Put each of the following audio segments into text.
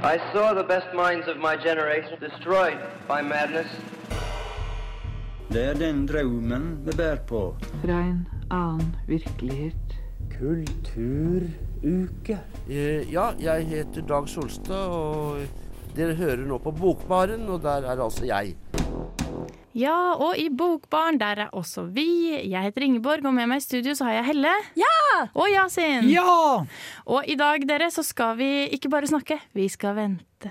I saw the best minds of my generation destroyed by madness. Det er den drømmen vi bærer på. Fra en annen virkelighet. Kulturuke. Eh, Ja, jeg heter Dag Solstad, og dere hører nå på Bokbaren, og der er altså jeg. Ja, og i Bokbarn, der er også vi. Jeg heter Ingeborg, og med meg i studio så har jeg Helle. Ja! Og Yasin. Ja! Og i dag, dere, så skal vi ikke bare snakke, vi skal vente.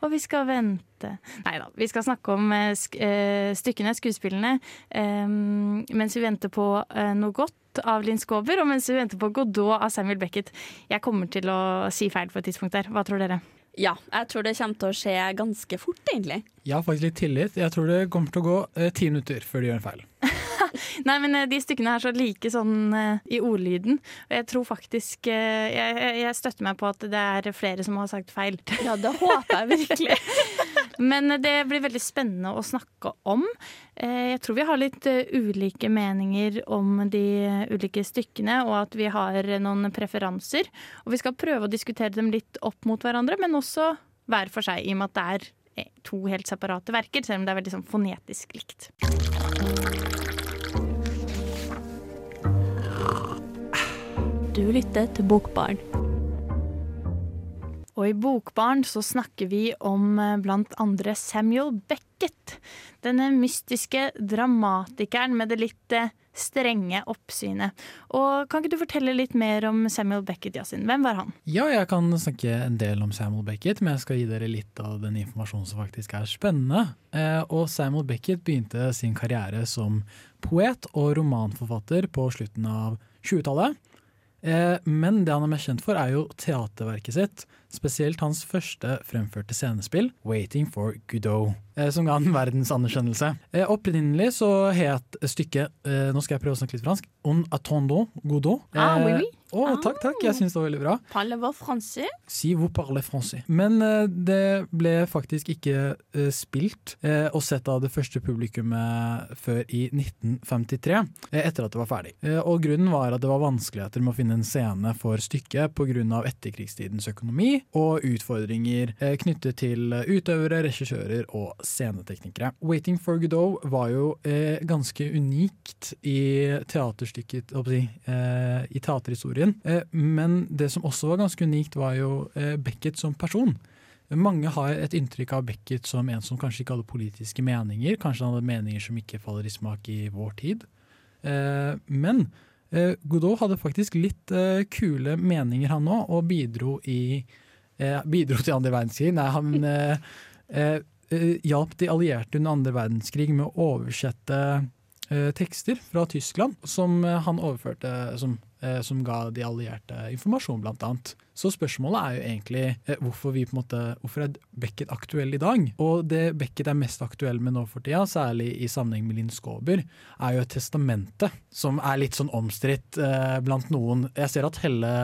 Og vi skal vente Nei da, vi skal snakke om eh, sk eh, stykkene, skuespillene, um, mens vi venter på uh, noe godt av Linn Skåber, og mens vi venter på Godot av Samuel Beckett. Jeg kommer til å si feil på et tidspunkt der. Hva tror dere? Ja, jeg tror det kommer til å skje ganske fort, egentlig. Jeg har faktisk litt tillit. Jeg tror det kommer til å gå eh, ti minutter før de gjør en feil. Nei, men eh, de stykkene er så like sånn eh, i ordlyden. Og jeg tror faktisk eh, jeg, jeg- støtter meg på at det er flere som har sagt feil. Ja, det håper jeg virkelig. Men det blir veldig spennende å snakke om. Jeg tror vi har litt ulike meninger om de ulike stykkene, og at vi har noen preferanser. Og vi skal prøve å diskutere dem litt opp mot hverandre, men også hver for seg, i og med at det er to helt separate verker, selv om det er veldig sånn fonetisk likt. Du lytter til Bokbarn. Og i Bokbarn så snakker vi om eh, blant andre Samuel Beckett. Denne mystiske dramatikeren med det litt eh, strenge oppsynet. Og kan ikke du fortelle litt mer om Samuel Beckett, Yasin? Hvem var han? Ja, jeg kan snakke en del om Samuel Beckett, men jeg skal gi dere litt av den informasjonen som faktisk er spennende. Eh, og Samuel Beckett begynte sin karriere som poet og romanforfatter på slutten av 20-tallet. Eh, men det han er mest kjent for, er jo teaterverket sitt. Spesielt hans første fremførte scenespill, 'Waiting for Godot', eh, som ga han verdensanerkjennelse. Eh, opprinnelig så het stykket eh, Nå skal jeg prøve å snakke litt fransk. 'On attendant Godot'. Ah, oui, oui. Å, takk, takk. Jeg syns det var veldig bra. Parle-vous français? Si vous parlez français. Men uh, det ble faktisk ikke uh, spilt uh, og sett av det første publikummet før i 1953, eh, etter at det var ferdig. Og grunnen var at det var vanskeligheter med å finne en scene for stykket pga. etterkrigstidens økonomi og utfordringer eh, knyttet til utøvere, regissører og sceneteknikere. 'Waiting for Godot' var jo eh, ganske unikt i teaterstykket, si, eh, i teaterhistorien. Eh, men det som også var ganske unikt, var jo eh, Beckett som person. Mange har et inntrykk av Beckett som en som kanskje ikke hadde politiske meninger. Kanskje han hadde meninger som ikke faller i smak i vår tid. Eh, men Godot hadde faktisk litt kule meninger, han òg, og bidro, i, eh, bidro til andre verdenskrig. Nei, han eh, eh, eh, hjalp de allierte under andre verdenskrig med å oversette eh, tekster fra Tyskland som han overførte som, som ga de allierte informasjon, blant annet. Så spørsmålet er jo egentlig eh, hvorfor, vi på en måte, hvorfor er Beckett aktuell i dag? Og det Beckett er mest aktuell med nå for tida, særlig i sammenheng med Linn Skåber, er jo et testamente som er litt sånn omstridt eh, blant noen. Jeg ser at Helle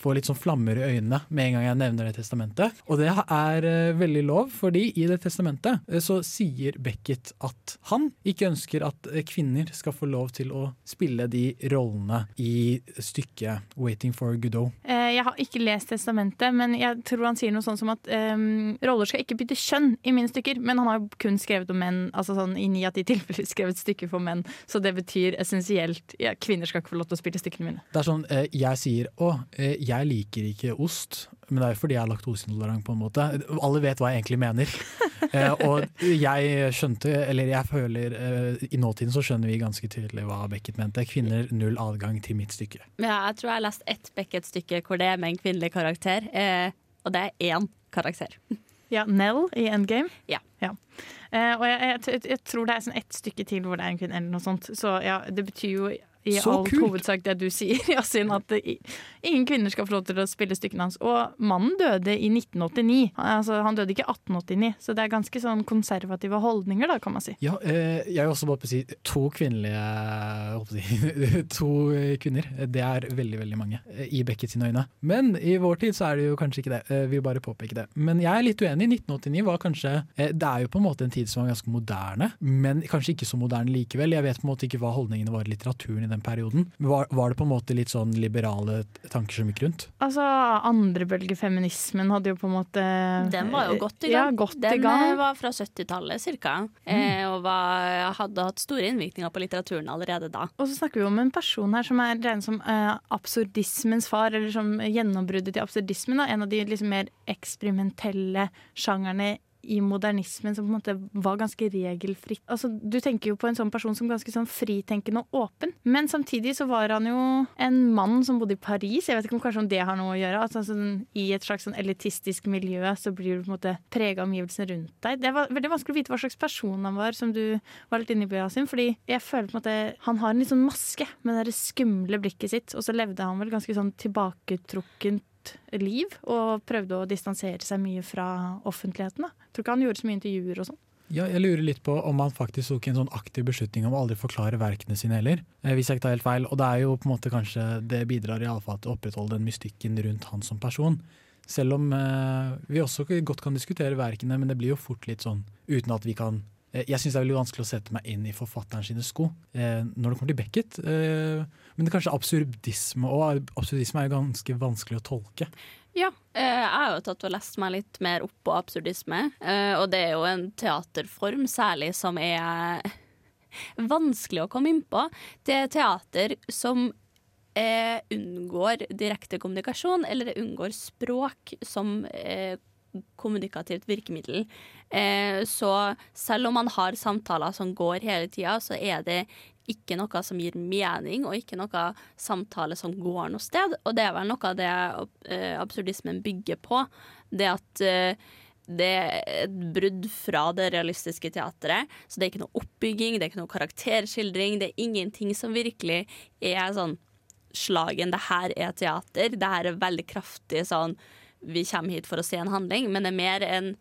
får litt sånn flammer i øynene med en gang jeg nevner det testamentet. Og det er eh, veldig lov, fordi i det testamentet eh, så sier Beckett at han ikke ønsker at eh, kvinner skal få lov til å spille de rollene i stykket 'Waiting for Godot'. Eh, Jeg har ikke lest testamentet, men jeg tror han sier noe sånn som at um, roller skal ikke bytte kjønn i mine stykker. Men han har jo kun skrevet om menn, altså sånn i ni av ti tilfeller skrevet stykker for menn. Så det betyr essensielt ja, kvinner skal ikke få lov til å spille stykkene mine. Det er sånn, eh, Jeg sier 'å, eh, jeg liker ikke ost', men det er jo fordi jeg er laktoseintolerant. på en måte. Alle vet hva jeg egentlig mener. Eh, og jeg skjønte, eller jeg føler eh, I nåtiden så skjønner vi ganske tydelig hva Beckett mente. Kvinner null adgang til mitt stykke. Ja, jeg tror jeg har lest ett Beckett-stykke hvor det er med en kvinnelig karakter, eh, og det er én karakter. Ja, Nell i Endgame. Ja. Eh, og jeg, jeg, jeg, jeg tror det er sånn ett stykke til hvor det er en kvinne, eller noe sånt. Så ja, det betyr jo i Så alt kult! hovedsak det du sier, Yasin, at ingen kvinner skal få lov til å spille stykkene hans. Og mannen døde i 1989. Han- Altså, han døde ikke i 1889, så det er ganske sånn konservative holdninger, da, kan man si. Ja, eh, jeg vil også bare si to kvinnelige si, To kvinner. Det er veldig veldig mange eh, i Beckett sine øyne. Men i vår tid så er det jo kanskje ikke det. Eh, Vi bare påpeke det. Men jeg er litt uenig. 1989 var kanskje eh, Det er jo på en måte en tid som var ganske moderne, men kanskje ikke så moderne likevel. Jeg vet på en måte ikke hva holdningene var i litteraturen i den perioden. Var, var det på en måte litt sånn liberale tanker som gikk rundt? Altså, andrebølgefeminismen hadde jo på en måte Den var jo godt i Ja, gang. godt den i gang. eh, var fra 70-tallet cirka, Mm. og var, hadde hatt store innvirkninger på litteraturen allerede da. Og så snakker vi om en person her som er regnet som uh, absurdismens far, eller som gjennombruddet til absurdismen. Da. En av de liksom mer eksperimentelle sjangerne i modernismen som på en måte var ganske regelfritt. Altså, du tenker jo på en sånn person som ganske sånn fritenkende og åpen, men samtidig så var han jo en mann som bodde i Paris. Jeg vet ikke om kanskje om det har noe å gjøre. Altså, sånn, I et slags sånn elitistisk miljø så blir du på en måte prega av omgivelsene rundt deg. Det var veldig vanskelig å vite hva slags person han var, som du var litt inne på, Yasin. Fordi jeg føler på en måte han har en litt sånn maske med det skumle blikket sitt, og så levde han vel ganske sånn tilbaketrukkent liv og prøvde å distansere seg mye fra offentligheten. Da. Tror ikke han gjorde så mye intervjuer og sånn. Ja, jeg lurer litt på om han faktisk tok en sånn aktiv beslutning om å aldri forklare verkene sine heller. Eh, hvis jeg ikke tar helt feil. Og det er jo på en måte kanskje Det bidrar i alle fall til å opprettholde den mystikken rundt han som person. Selv om eh, vi også godt kan diskutere verkene, men det blir jo fort litt sånn uten at vi kan Jeg syns det er veldig vanskelig å sette meg inn i forfatteren sine sko eh, når det kommer til Beckett. Eh, men det er kanskje absurdisme og absurdisme er jo ganske vanskelig å tolke. Ja, eh, jeg har jo tatt og lest meg litt mer opp på absurdisme, eh, og det er jo en teaterform særlig som er vanskelig å komme inn på. Det er teater som eh, unngår direkte kommunikasjon, eller det unngår språk som eh, kommunikativt virkemiddel. Eh, så selv om man har samtaler som går hele tida, så er det ikke noe som gir mening, og ikke noe samtale som går noe sted. Og det er vel noe av det eh, absurdismen bygger på. Det at eh, det er et brudd fra det realistiske teatret. Så det er ikke noe oppbygging, det er ikke noe karakterskildring. Det er ingenting som virkelig er sånn slagen 'det her er teater'. Det her er veldig kraftig sånn 'vi kommer hit for å se en handling', men det er mer en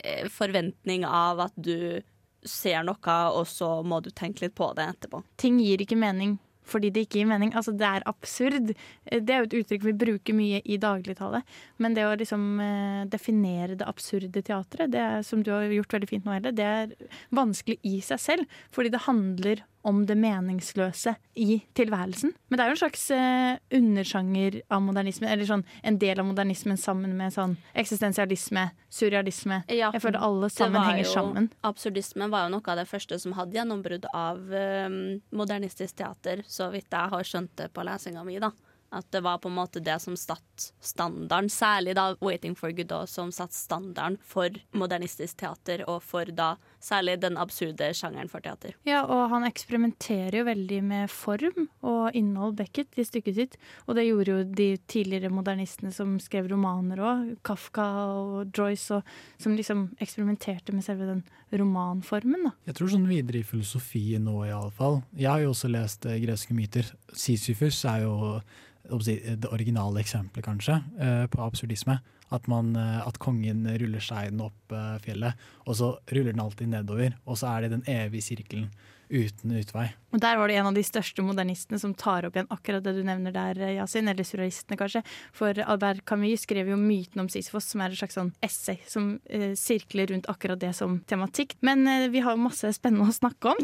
eh, forventning av at du ser noe, og så må du tenke litt på det etterpå. Ting gir ikke mening fordi det ikke gir mening. Altså, det er absurd. Det er jo et uttrykk vi bruker mye i dagligtale. Men det å liksom eh, definere det absurde teatret, det er, som du har gjort veldig fint nå, Helle, det er vanskelig i seg selv. Fordi det handler om det meningsløse i tilværelsen. Men det er jo en slags eh, undersjanger av modernismen, eller sånn en del av modernismen sammen med sånn eksistensialisme, surrealisme. Ja, Jeg føler alle sammen henger sammen. Absurdisme var jo noe av det første som hadde gjennombrudd av eh, modernistisk teater, så vidt jeg har skjønt det på lesinga mi. da. At det var på en måte det som satt standarden, særlig da 'Waiting for Godot', som satt standarden for modernistisk teater, og for da særlig den absurde sjangeren for teater. Ja, og han eksperimenterer jo veldig med form og innhold, Beckett, i stykket sitt. Og det gjorde jo de tidligere modernistene som skrev romaner òg, Kafka og Joyce, og, som liksom eksperimenterte med selve den romanformen. da. Jeg tror sånn videre i filosofien nå, iallfall. Jeg har jo også lest eh, greske myter. Sisyfus er jo det originale eksempelet, kanskje, eh, på absurdisme. At, man, eh, at kongen ruller steinen opp eh, fjellet, og så ruller den alltid nedover. Og så er det den evige sirkelen uten utvei. Og der var det en av de største modernistene som tar opp igjen akkurat det du nevner der, Yasin. Eller surrealistene, kanskje. For Albert Camus skrev jo myten om Sisyfos, som er et slags sånn essay som eh, sirkler rundt akkurat det som tematikk. Men eh, vi har jo masse spennende å snakke om.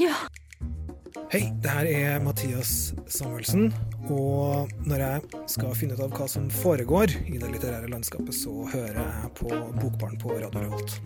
Hei, det her er Mathias Samuelsen. Og når jeg skal finne ut av hva som foregår i det litterære landskapet, så hører jeg på Bokbarn på Radio Revolt.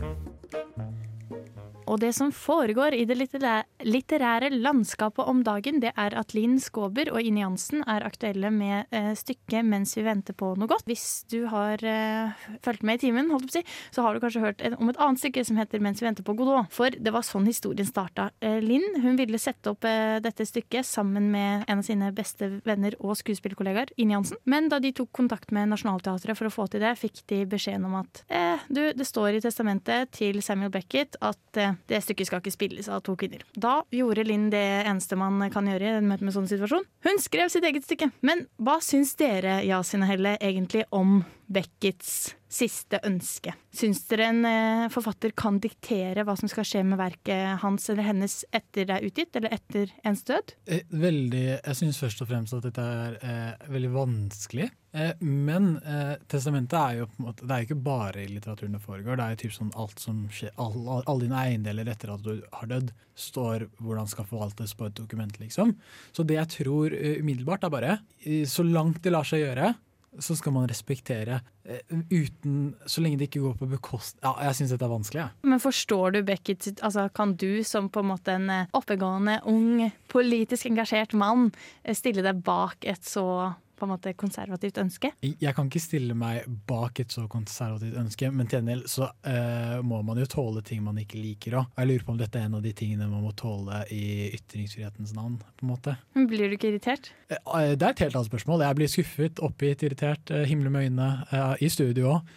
Og det som foregår i det litterære landskapet om dagen, det er at Linn Skåber og Ine Jansen er aktuelle med eh, stykket 'Mens vi venter på noe godt'. Hvis du har eh, fulgt med i timen, si, så har du kanskje hørt om et annet stykke som heter 'Mens vi venter på Godot'. For det var sånn historien starta. Eh, Linn hun ville sette opp eh, dette stykket sammen med en av sine beste venner og skuespillerkollegaer, Ine Jansen. Men da de tok kontakt med Nationaltheatret for å få til det, fikk de beskjeden om at eh, du, det står i testamentet til Samuel Beckett at eh, det stykket skal ikke spilles av to kvinner. Da gjorde Linn det eneste man kan gjøre i en møte med sånn situasjon. Hun skrev sitt eget stykke. Men hva syns dere, Yasin og Helle, egentlig om Beckets siste ønske. Syns dere en eh, forfatter kan diktere hva som skal skje med verket hans eller hennes etter det er utgitt, eller etter ens død? Eh, Veldig, jeg syns først og fremst at dette er eh, veldig vanskelig. Eh, men eh, testamentet er jo på en måte, det er ikke bare i litteraturen det foregår. Det er jo typ sånn alt som skjer, all, all, alle dine eiendeler etter at du har dødd, står hvordan skal forvaltes på et dokument, liksom. Så det jeg tror umiddelbart er bare, så langt det lar seg gjøre, så skal man respektere eh, uten Så lenge det ikke går på bekost... Ja, jeg syns dette er vanskelig, jeg. Men forstår du Beckett altså Kan du som på en måte en eh, oppegående, ung, politisk engasjert mann eh, stille deg bak et så på en måte konservativt ønske? Jeg kan ikke stille meg bak et så konservativt ønske, men til gjengjeld så uh, må man jo tåle ting man ikke liker òg. Jeg lurer på om dette er en av de tingene man må tåle i ytringsfrihetens navn. på en måte. Men Blir du ikke irritert? Uh, Det er et helt annet spørsmål. Jeg blir skuffet, oppgitt, irritert, uh, himler med øynene, i studio òg.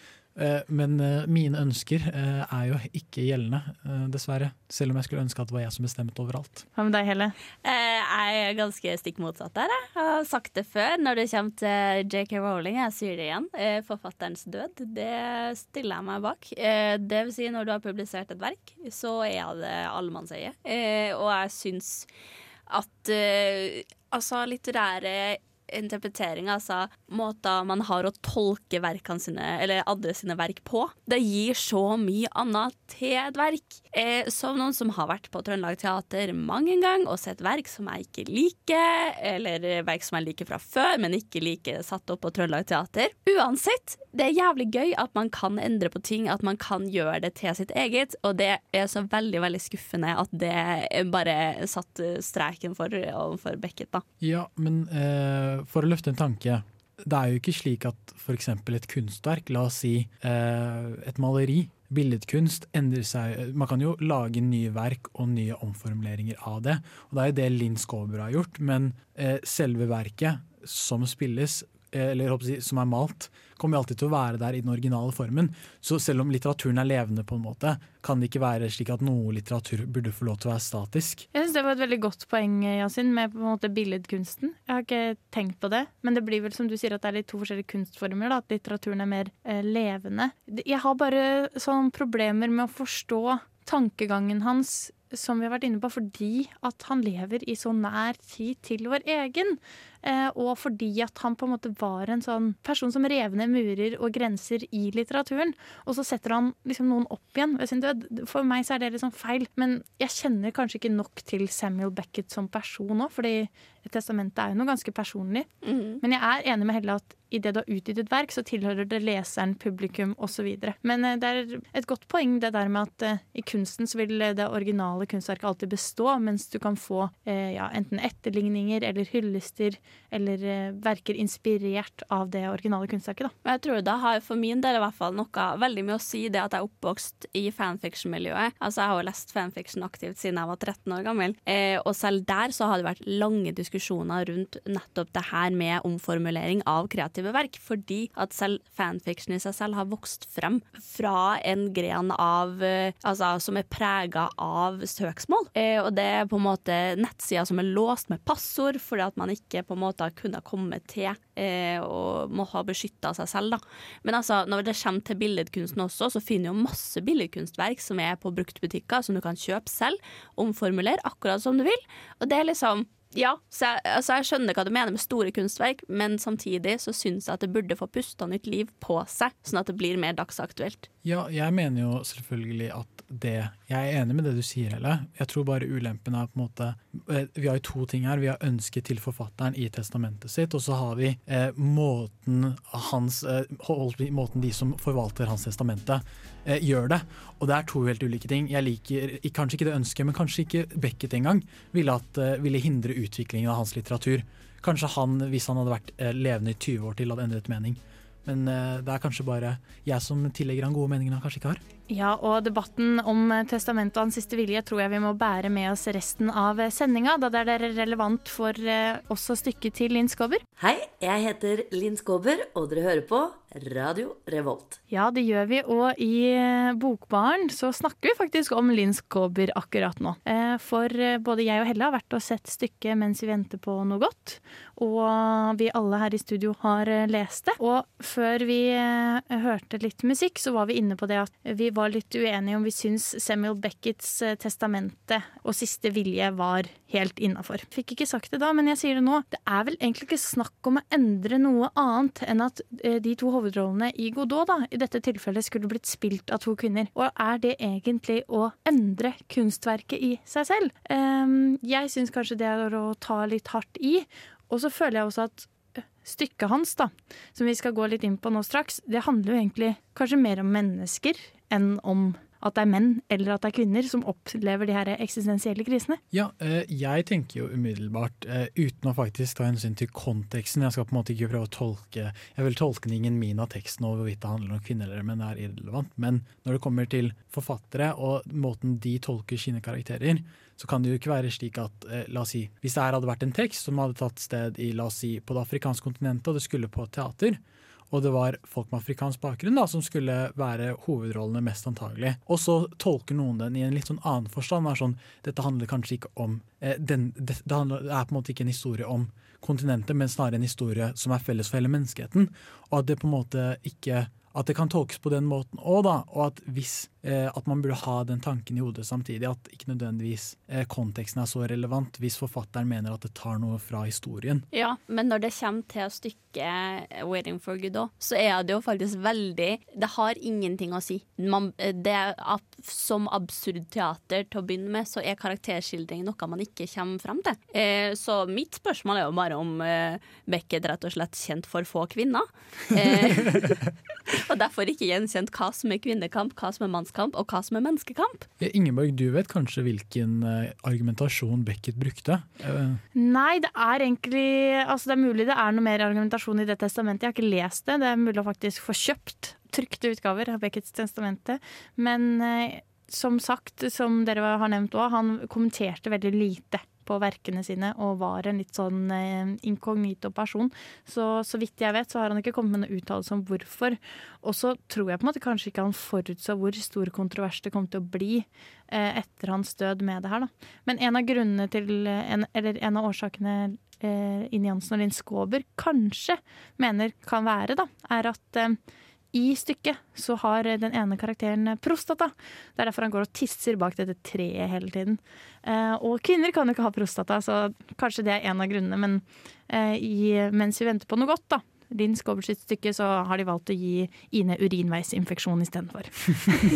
Men eh, mine ønsker eh, er jo ikke gjeldende, eh, dessverre. Selv om jeg skulle ønske at det var jeg som bestemte overalt. Hva med deg, Helle? Eh, Jeg er ganske stikk motsatt der. Jeg Jeg har sagt det før når det kommer til JK Rowling. Jeg sier det igjen. eh, Forfatterens død, det stiller jeg meg bak. Eh, Det vil si, når du har publisert et verk, så er det allemannseie. Eh, Og jeg syns at eh, altså litterære interpreteringer, altså måter man har å tolke verkene sine, eller andre sine verk på, det gir så mye annet til et verk. Eh, som noen som har vært på Trøndelag Teater mange ganger og sett verk som jeg ikke liker, eller verk som jeg liker fra før, men ikke liker satt opp på Trøndelag Teater. Uansett, det er jævlig gøy at man kan endre på ting, at man kan gjøre det til sitt eget, og det er så veldig, veldig skuffende at det bare satt streken for overfor Beckett, da. Ja, men eh, for å løfte en tanke. Det er jo ikke slik at f.eks. et kunstverk, la oss si eh, et maleri, billedkunst, endrer seg Man kan jo lage nye verk og nye omformuleringer av det. Og det er jo det Linn Skåber har gjort, men eh, selve verket som spilles, eller som er malt, kommer alltid til å være der i den originale formen. Så selv om litteraturen er levende, på en måte, kan det ikke være slik at noe litteratur burde få lov til å være statisk. Jeg synes Det var et veldig godt poeng, Yasin, med på en måte billedkunsten. Jeg har ikke tenkt på det, men det blir vel som du sier at det er litt to forskjellige kunstformer. Da, at litteraturen er mer eh, levende. Jeg har bare sånn problemer med å forstå tankegangen hans som vi har vært inne på, fordi at han lever i så nær tid til vår egen. Eh, og fordi at han på en måte var en sånn person som rev ned murer og grenser i litteraturen. Og så setter han liksom noen opp igjen ved sin død. For meg så er det liksom feil. Men jeg kjenner kanskje ikke nok til Samuel Beckett som person òg, fordi testamentet er jo noe ganske personlig. Men jeg er enig med Helle at det du har utgitt et verk, så tilhører det leseren, publikum osv. Men eh, det er et godt poeng det der med at eh, i kunsten så vil det originale kunstverket alltid bestå, mens du kan få eh, ja, enten etterligninger eller hyllester eller eh, verker inspirert av det originale kunstverket. Da. Jeg tror det har for min del i hvert fall noe veldig mye å si det at jeg er oppvokst i fanfiction-miljøet. Altså Jeg har jo lest fanfiction aktivt siden jeg var 13 år gammel. Eh, og selv der så har det vært lange diskusjoner rundt nettopp det her med omformulering av kreative verk. Fordi at selv fanfiction i seg selv har vokst frem fra en gren av eh, Altså som er prega av søksmål. Eh, og det er på en måte nettsider som er låst med passord fordi at man ikke på en måte kunne kunnet komme til eh, og må ha beskytta seg selv. da. Men altså, når det kommer til billedkunsten også, så finner du masse billedkunstverk som er på bruktbutikker, som du kan kjøpe selv, omformulere akkurat som du vil. Og det er liksom ja, så jeg, altså jeg skjønner hva du mener med store kunstverk, men samtidig så syns jeg at det burde få pusta nytt liv på seg, sånn at det blir mer dagsaktuelt. Ja, jeg mener jo selvfølgelig at det Jeg er enig med det du sier, Helle. Jeg tror bare ulempen er på en måte eh, Vi har jo to ting her. Vi har ønsket til forfatteren i testamentet sitt, og så har vi eh, måten hans eh, Måten de som forvalter hans testamente, eh, gjør det. Og det er to helt ulike ting. Jeg liker kanskje ikke det ønsket, men kanskje ikke Beckett engang ville, at, eh, ville hindre utviklingen av hans litteratur. Kanskje han, hvis han hadde vært eh, levende i 20 år til, hadde endret mening. Men eh, det er kanskje bare jeg som tillegger han gode meninger han kanskje ikke har. Ja, og debatten om testamentet og hans siste vilje tror jeg vi må bære med oss resten av sendinga, da det er relevant for eh, også stykket til Linn Skåber. Hei, jeg heter Linn Skåber, og dere hører på Radio Revolt. Ja, det gjør vi. Og i eh, Bokbaren så snakker vi faktisk om Linn Skåber akkurat nå. Eh, For eh, både jeg og Helle har vært og sett stykket mens vi venter på noe godt. Og vi alle her i studio har lest det. Og før vi hørte litt musikk, så var vi inne på det at vi var litt uenige om vi syns Samuel Becketts eh, testamente og siste vilje var helt innafor. Fikk ikke sagt det da, men jeg sier det nå. Det er vel egentlig ikke snakk om å endre noe annet enn at de to hovedrollene i Godot da, i dette tilfellet skulle blitt spilt av to kvinner. Og er det egentlig å endre kunstverket i seg selv? Um, jeg syns kanskje det er å ta litt hardt i. Og så føler jeg også at eh, stykket hans, da, som vi skal gå litt inn på nå straks, det handler jo egentlig kanskje mer om mennesker enn om at det er menn eller at det er kvinner som opplever de her eksistensielle krisene. Ja, eh, jeg tenker jo umiddelbart, eh, uten å faktisk ta hensyn til konteksten Jeg skal på en måte ikke prøve å tolke Jeg vil tolkningen min av teksten og hvorvidt det handler om kvinner eller menn er irrelevant, men når det kommer til forfattere og måten de tolker sine karakterer, så kan det jo ikke være slik at eh, la oss si, hvis det her hadde vært en tekst som hadde tatt sted i la oss si, på det afrikanske kontinentet, og det skulle på teater, og det var folk med afrikansk bakgrunn da, som skulle være hovedrollene mest antagelig. Og så tolker noen den i en litt sånn annen forstand. Er sånn, dette handler kanskje ikke om eh, den, det, det, handler, det er på en måte ikke en historie om kontinentet, men snarere en historie som er felles for hele menneskeheten. Og at det på en måte ikke at det kan tolkes på den måten òg, da. Og at, hvis, at man burde ha den tanken i hodet samtidig. At ikke nødvendigvis eh, konteksten er så relevant hvis forfatteren mener at det tar noe fra historien. Ja, men når det kommer til stykket 'Waiting for Godot', så er det jo faktisk veldig Det har ingenting å si. Man, det som absurd teater til å begynne med, så er karakterskildring noe man ikke kommer frem til. Eh, så mitt spørsmål er jo bare om eh, Beckett rett og slett kjent for få kvinner. Eh, og derfor ikke gjenkjent hva som er kvinnekamp, hva som er mannskamp, og hva som er menneskekamp. Ja, Ingeborg, du vet kanskje hvilken eh, argumentasjon Beckett brukte? Eh, Nei, det er egentlig Altså, det er mulig det er noe mer argumentasjon i det testamentet. Jeg har ikke lest det. Det er mulig å faktisk få kjøpt trykte utgaver av Becketts testamente. Men eh, som sagt, som dere har nevnt òg, han kommenterte veldig lite på verkene sine og var en litt sånn eh, inkognito person. Så så vidt jeg vet, så har han ikke kommet med noen uttalelse om hvorfor. Og så tror jeg på en måte kanskje ikke han forutså hvor stor kontrovers det kom til å bli eh, etter hans død med det her, da. Men en av grunnene til en, Eller en av årsakene eh, Ine Jansen og Linn Skåber kanskje mener kan være, da, er at eh, i stykket så har den ene karakteren prostata. Det er derfor han går og tisser bak dette treet hele tiden. Eh, og kvinner kan jo ikke ha prostata, så kanskje det er en av grunnene. Men eh, i, mens vi venter på noe godt, da, Linn Skåber sitt stykke, så har de valgt å gi Ine urinveisinfeksjon istedenfor.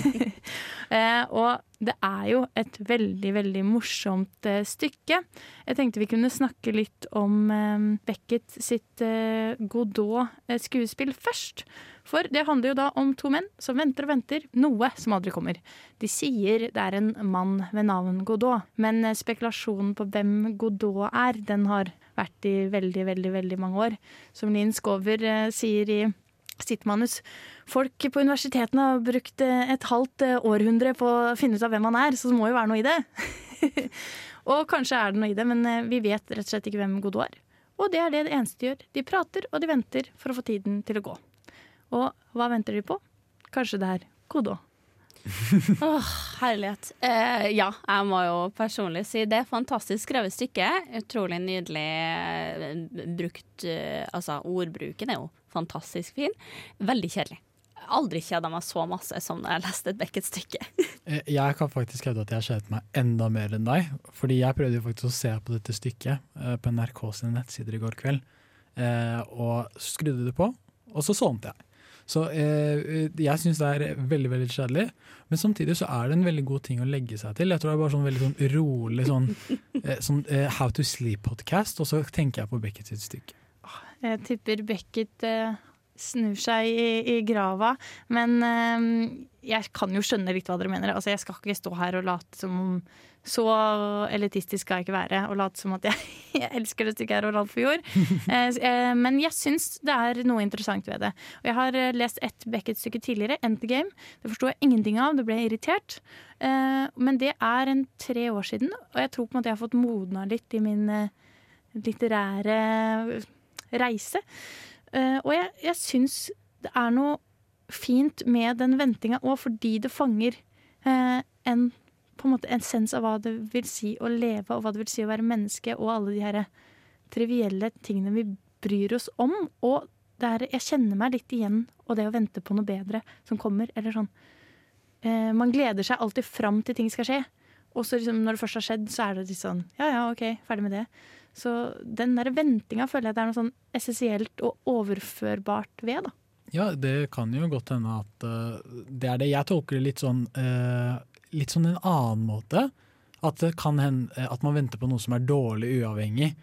eh, og det er jo et veldig, veldig morsomt eh, stykke. Jeg tenkte vi kunne snakke litt om eh, Beckett sitt eh, Godot-skuespill først. For det handler jo da om to menn som venter og venter, noe som aldri kommer. De sier det er en mann ved navn Godot, men eh, spekulasjonen på hvem Godot er, den har vært i veldig, veldig, veldig mange år. Som Linn Skåver eh, sier i sitt manus. Folk på universitetene har brukt eh, et halvt eh, århundre på å finne ut av hvem han er, så det må jo være noe i det. og kanskje er det noe i det, men vi vet rett og slett ikke hvem Godot er. Og det er det det eneste de gjør. De prater og de venter for å få tiden til å gå. Og hva venter de på? Kanskje det er Godot. Åh, herlighet. Eh, ja, jeg må jo personlig si det. Fantastisk skrevet stykke. Utrolig nydelig eh, brukt eh, Altså, ordbruken er jo fantastisk fin. Veldig kjedelig. Aldri kjeda meg så masse som da jeg leste et Beckett-stykke. Eh, Jeg kan faktisk hevde at jeg kjedet meg enda mer enn deg. Fordi jeg prøvde faktisk å se på dette stykket på NRK sine nettsider i går kveld. eh, Og skrudde det på, og så sovnet jeg. Så eh, jeg syns det er veldig veldig kjedelig, men samtidig så er det en veldig god ting å legge seg til. Jeg tror det er bare sånn veldig sånn rolig sånn, eh, sånn eh, How to Sleep-podkast, og så tenker jeg på Beckett sitt stykke. Jeg tipper Beckett eh, snur seg i, i grava, men eh, jeg kan jo skjønne litt hva dere mener. Altså, jeg skal ikke stå her og late som om Så elitistisk skal jeg ikke være og late som at jeg, jeg elsker det stykket her og alt for jord. Eh, eh, men jeg syns det er noe interessant ved det. Og jeg har eh, lest ett Beckett-stykke tidligere, 'End the Game'. Det forsto jeg ingenting av, det ble jeg irritert. Eh, men det er en tre år siden, og jeg tror på en måte jeg har fått modna litt i min litterære reise. Eh, og jeg, jeg syns det er noe fint med den ventinga òg, fordi det fanger eh, en på en måte en sens av hva det vil si å leve, og hva det vil si å være menneske, og alle de her trivielle tingene vi bryr oss om. Og det er, jeg kjenner meg litt igjen, og det å vente på noe bedre som kommer. Eller sånn eh, Man gleder seg alltid fram til ting skal skje. Og så liksom, når det først har skjedd, så er det litt sånn Ja ja, OK, ferdig med det. Så den der ventinga føler jeg det er noe sånn essensielt og overførbart ved. da. Ja, det kan jo godt hende at uh, det er det. Jeg tolker det litt sånn uh, litt sånn en annen måte. At det kan hende eh, at man venter på noe som er dårlig uavhengig.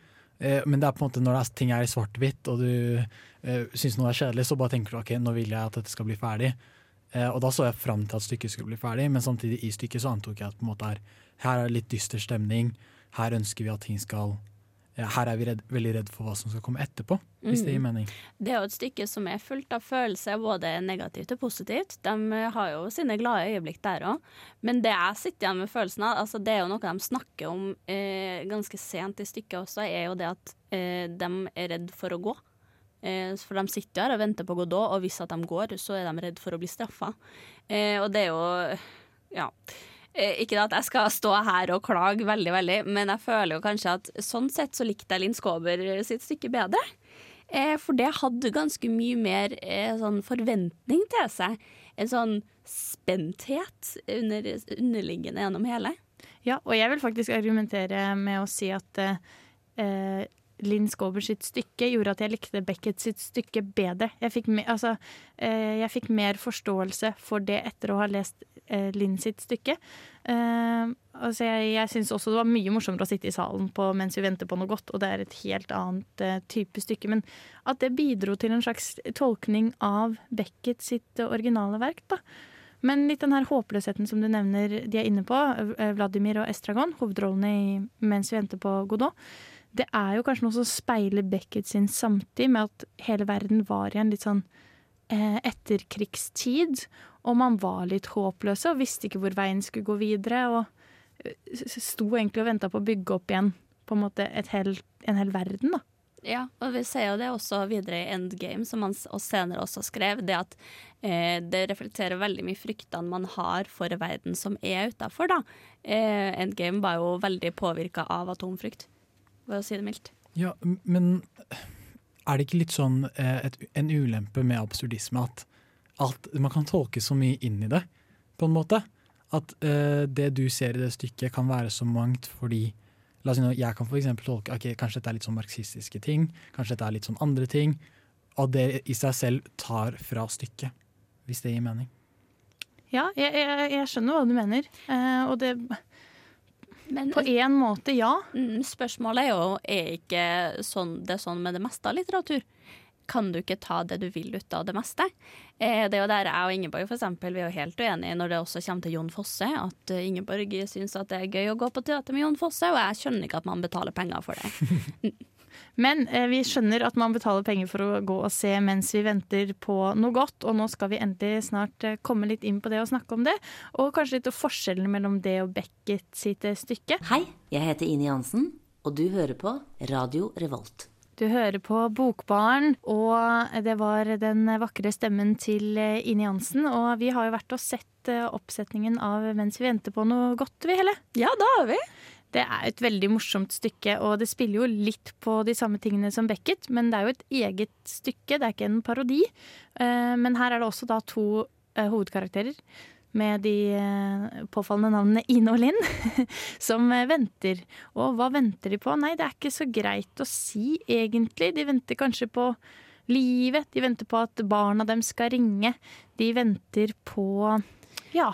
Uh, men det er på en måte når er, ting er i svart-hvitt og du uh, syns noe er kjedelig, så bare tenker du ok, nå vil jeg at dette skal bli ferdig. og da så jeg fram til at stykket skulle bli ferdig, men samtidig i stykket så antok jeg at på en måte er, her er det litt dyster stemning. Her ønsker vi at ting skal her er vi redd, veldig redd for hva som skal komme etterpå, hvis det gir Mm. mening. Det er jo et stykke som er fullt av følelser, både negativt og positivt. De har jo sine glade øyeblikk der òg. Men det jeg sitter igjen med følelsen av, altså det er jo noe de snakker om eh, ganske sent i stykket også, er jo det at eh, de er redd for å gå. Eh, for de sitter her og venter på Godot, og hvis at de går, så er de redd for å bli straffa. Eh, og det er jo Ja. Eh, Ikke at jeg skal stå her og klage veldig, veldig, men jeg føler jo kanskje at sånn sett så likte jeg Linn Skåber sitt stykke bedre. Eh, for det hadde ganske mye mer eh, sånn forventning til seg. En sånn spenthet under, underliggende gjennom hele. Ja, og jeg vil faktisk argumentere med å si at eh, Linn Skåber sitt stykke gjorde at jeg likte Beckett sitt stykke bedre. Jeg fikk, me altså, eh, jeg fikk mer forståelse for det etter å ha lest eh, Linn sitt stykke. Eh, altså jeg jeg syns også det var mye morsommere å sitte i salen på mens vi venter på noe godt, og det er et helt annet type stykke. Men at det bidro til en slags tolkning av Beckett sitt originale verk, da. Men litt den her håpløsheten som du nevner de er inne på, Vladimir og Estragon, hovedrollene i Mens vi venter på Godot, det er jo kanskje noe som speiler Beckett sin samtid, med at hele verden var i en litt sånn eh, etterkrigstid, og man var litt håpløse og visste ikke hvor veien skulle gå videre, og eh, sto egentlig og venta på å bygge opp igjen på en måte hel, en hel verden, da. Ja, og vi ser jo det også videre i Endgame, som han senere også skrev, det at eh, det reflekterer veldig mye fryktene man har for verden som er utafor, da. Eh, Endgame var jo veldig påvirka av atomfrykt, for å si det mildt. Ja, men er det ikke litt sånn eh, et, en ulempe med absurdisme at, at man kan tolke så mye inn i det, på en måte? At eh, det du ser i det stykket kan være så mangt fordi La oss si nå, Jeg kan for eksempel tolke ok, kanskje dette er litt sånn marxistiske ting, kanskje dette er litt sånn andre ting. Og det i seg selv tar fra stykket, hvis det gir mening. Ja, jeg, jeg, jeg skjønner hva du mener, eh, og det Men På én måte, ja. mm, spørsmålet er jo er ikke sånn, det er sånn med det meste av litteratur. Kan du ikke ta det du vil ut av det meste? Eh, det er jo der jeg og Ingeborg for eksempel, vi er jo helt uenige når det også kommer til Jon Fosse. At eh, Ingeborg syns at det er gøy å gå på teater med Jon Fosse, og jeg skjønner ikke at man betaler penger for det. Men eh, vi skjønner at man betaler penger for å gå og se mens vi venter på noe godt, og nå skal vi endelig snart eh, komme litt inn på det og snakke om det. Og kanskje litt om forskjellen mellom det og Beckett sitt eh, stykke. Hei, jeg heter Ine Jansen, og du hører på Radio Revolt. Du hører på Bokbaren, og det var den vakre stemmen til eh, Ine Jansen. Og vi har jo vært og sett eh, oppsetningen av Mens vi venter på noe godt, vi, Helle. Ja, da har vi. Det er et veldig morsomt stykke, og det spiller jo litt på de samme tingene som Beckett, men det er jo et eget stykke, det er ikke en parodi. Eh, Men her er det også da to eh, hovedkarakterer med de eh, påfallende navnene Ine og Linn, som venter. Og hva venter de på? Nei, det er ikke så greit å si, egentlig. De venter kanskje på livet, de venter på at barna dem skal ringe. De venter på ja,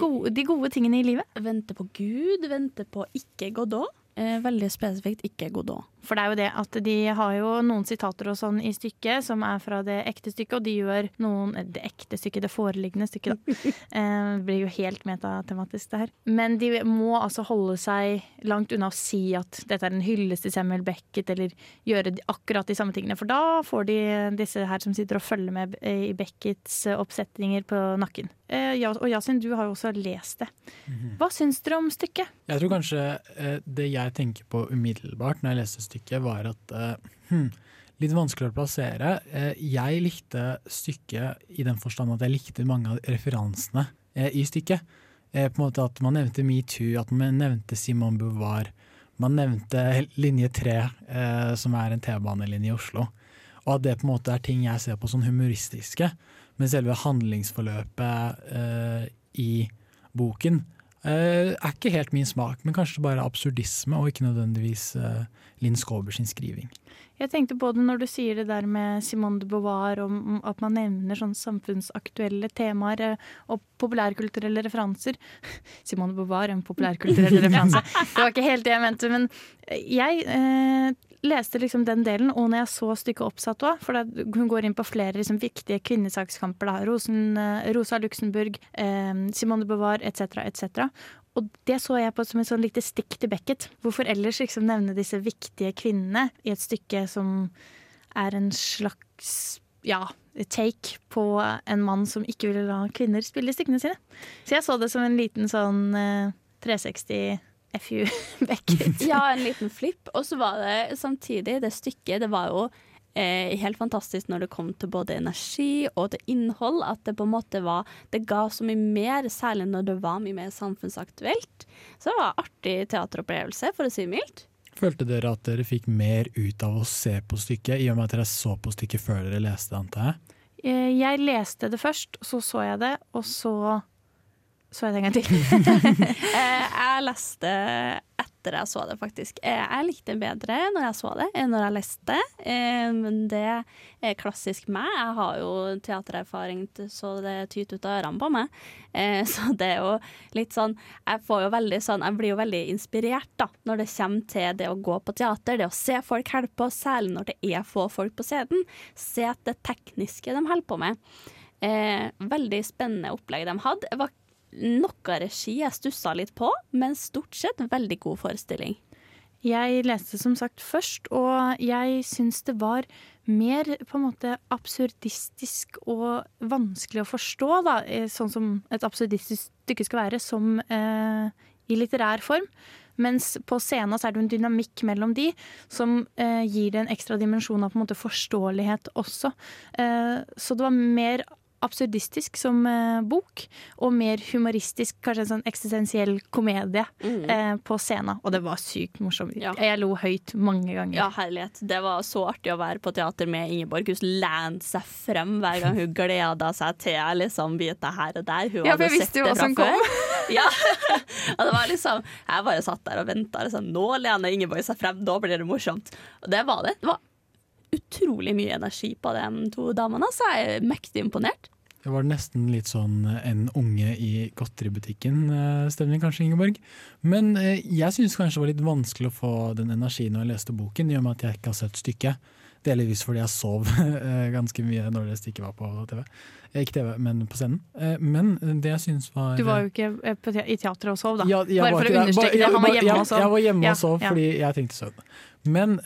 gode, de gode tingene i livet. Vente på Gud, vente på ikke Godot. Eh, veldig spesifikt ikke Godot. For det er jo det at de har jo noen sitater og sånn i stykket som er fra det ekte stykket, og de gjør noen eh, Det ekte stykket, det foreliggende stykket, da. Eh, det blir jo helt metatematisk, det her. Men de må altså holde seg langt unna å si at dette er en hyllest til Samuel Beckett, eller gjøre akkurat de samme tingene. For da får de disse her som sitter og følger med i Becketts eh, oppsetninger på nakken. Eh, og Yasin, du har jo også lest det. Hva syns dere om stykket? Jeg tror kanskje eh, det jeg tenker på umiddelbart når jeg leser stykket, var at eh, hm, litt vanskelig å plassere. Eh, jeg likte stykket i den forstand at jeg likte mange av referansene eh, i stykket. På en måte At man nevnte metoo, at man nevnte Simon Beauvoir. Man nevnte linje 3, eh, som er en T-banelinje i Oslo. Og at det på en måte er ting jeg ser på som humoristiske. Men selve handlingsforløpet i boken eh, er ikke helt min smak, men kanskje bare absurdisme, og ikke nødvendigvis uh, Linn Skåber sin skriving. Jeg tenkte på det når du sier det der med Simone de Beauvoir, om at man nevner sånne samfunnsaktuelle temaer eh, og populærkulturelle referanser. Simone de Beauvoir, en populærkulturell referanse. Det var ikke helt det jeg mente, men jeg eh, leste liksom den delen, og når jeg så stykket oppsatt òg, for hun går inn på flere liksom, viktige kvinnesakskamper, da, Rosen, eh, Rosa Luxemburg, eh, Simone de Beauvoir etc., etc. Og det så jeg på som et sånn lite stikk til Beckett. Hvorfor ellers liksom nevne disse viktige kvinnene i et stykke som er en slags ja, take på en mann som ikke ville la kvinner spille stykkene sine. Så jeg så det som en liten sånn eh, 360 FU Beckett. ja, en liten flipp. Og så var det samtidig, det stykket, det var jo eh, helt fantastisk når det kom til både energi og til innhold. At det på en måte var Det ga så mye mer, særlig når det var mye mer samfunnsaktuelt. Så det var en artig teateropplevelse, for å si det mildt. Følte dere at dere fikk mer ut av å se på stykket, i og med at dere så på stykket før dere leste det, antar jeg? Eh, jeg leste det først, så så jeg det, og så så jeg en til. Eh, jeg leste etter jeg så det, faktisk. Eh, jeg likte det bedre når jeg så det, enn når jeg leste. Eh, men det er klassisk meg. Jeg har jo teatererfaring så det tyter ut av ørene på meg. Så det er jo litt sånn Jeg sånn Jeg blir jo veldig inspirert da, når det kommer til det å gå på teater, det å se folk holde på, særlig når det er få folk på scenen. Se det tekniske de holder på med. Eh, veldig spennende opplegg de hadde. Jeg var noe regi jeg stussa litt på, men stort sett veldig god forestilling. Jeg leste som sagt først, og jeg syns det var mer på en måte absurdistisk og vanskelig å forstå, da, sånn som et absurdistisk stykke skal være, som eh, i litterær form. Mens på scenen så er det en dynamikk mellom de som eh, gir det en ekstra dimensjon av på en måte forståelighet også. Eh, så det var mer absurdistisk som eh, bok, og mer humoristisk, kanskje en sånn eksistensiell komedie mm. eh, på scenen. Og det var sykt morsomt. Ja. Jeg lo høyt mange ganger. Ja, herlighet. Det var så artig å være på teater med Ingeborg. Hun lente seg frem hver gang hun gleda seg til liksom biter her og der. Hun ja, for jeg visste jo hva som kom. ja. og det var liksom Jeg bare satt der og venta. Liksom, nå lener Ingeborg seg frem, nå blir det morsomt. Og det var det. Det var utrolig mye energi på de to damene, så jeg er mektig imponert. Det var nesten litt sånn en unge i godteributikken-stemning, kanskje, Ingeborg. Men eh, jeg syns kanskje det var litt vanskelig å få den energien når jeg leste boken, i og med at jeg ikke har sett stykket. Delvis fordi jeg sov eh, ganske mye når det stykket var på TV. Eh, ikke TV, men på scenen. Men det jeg syns var Du var jo ikke i teatret og sov, da. Ja, Bare for å understreke det. Han var hjemme og sov. Jeg var hjemme og sov fordi jeg tenkte søvn. Men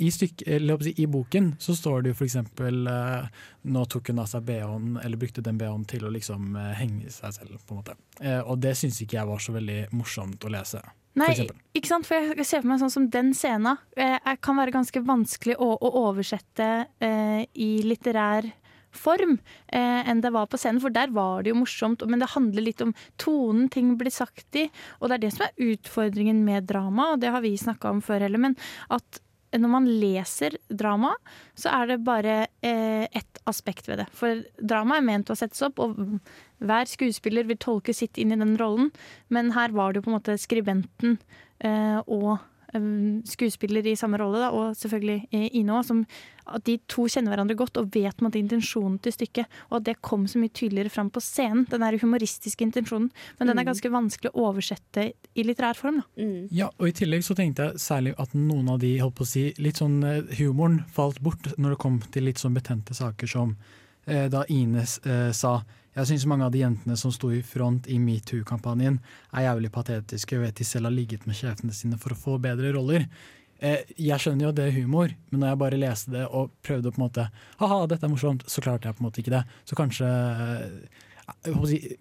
i, styk, eller, i, boken så står det jo f.eks. Uh, nå tok hun av seg BH-en, eller brukte den BH-en til å liksom uh, henge seg selv, på en måte. Uh, og det syns ikke jeg var så veldig morsomt å lese. Nei, ikke sant? for jeg ser for meg sånn som den scenen kan være ganske vanskelig å, å oversette i litterær form eh, enn det var på scenen. For der var det jo morsomt, men det handler litt om tonen ting blir sagt i. Og det er det som er utfordringen med drama, og det har vi snakka om før heller. Men at når man leser drama, så er det bare eh, ett aspekt ved det. For drama er ment å settes opp, og hver skuespiller vil tolke sitt inn i den rollen. Men her var det jo på en måte skribenten eh, og skuespiller i samme rolle, da, og selvfølgelig eh, Ine òg, at de to kjenner hverandre godt og vet måte, intensjonen til stykket. Og at det kom så mye tydeligere fram på scenen, den der humoristiske intensjonen. Men mm. den er mm. ganske vanskelig å oversette i litterær form. Da. Mm. Ja, og i tillegg så tenkte jeg særlig at noen av de holdt på å si, litt sånn eh, humoren falt bort når det kom til litt sånn betente saker som eh, da Ine eh, sa jeg syns mange av de jentene som sto i front i metoo-kampanjen, er jævlig patetiske og vet de selv har ligget med sjefene sine for å få bedre roller. Eh, jeg skjønner jo det er humor, men når jeg bare leste det og prøvde å på en måte Ha-ha, dette er morsomt, så klarte jeg på en måte ikke det. Så kanskje eh,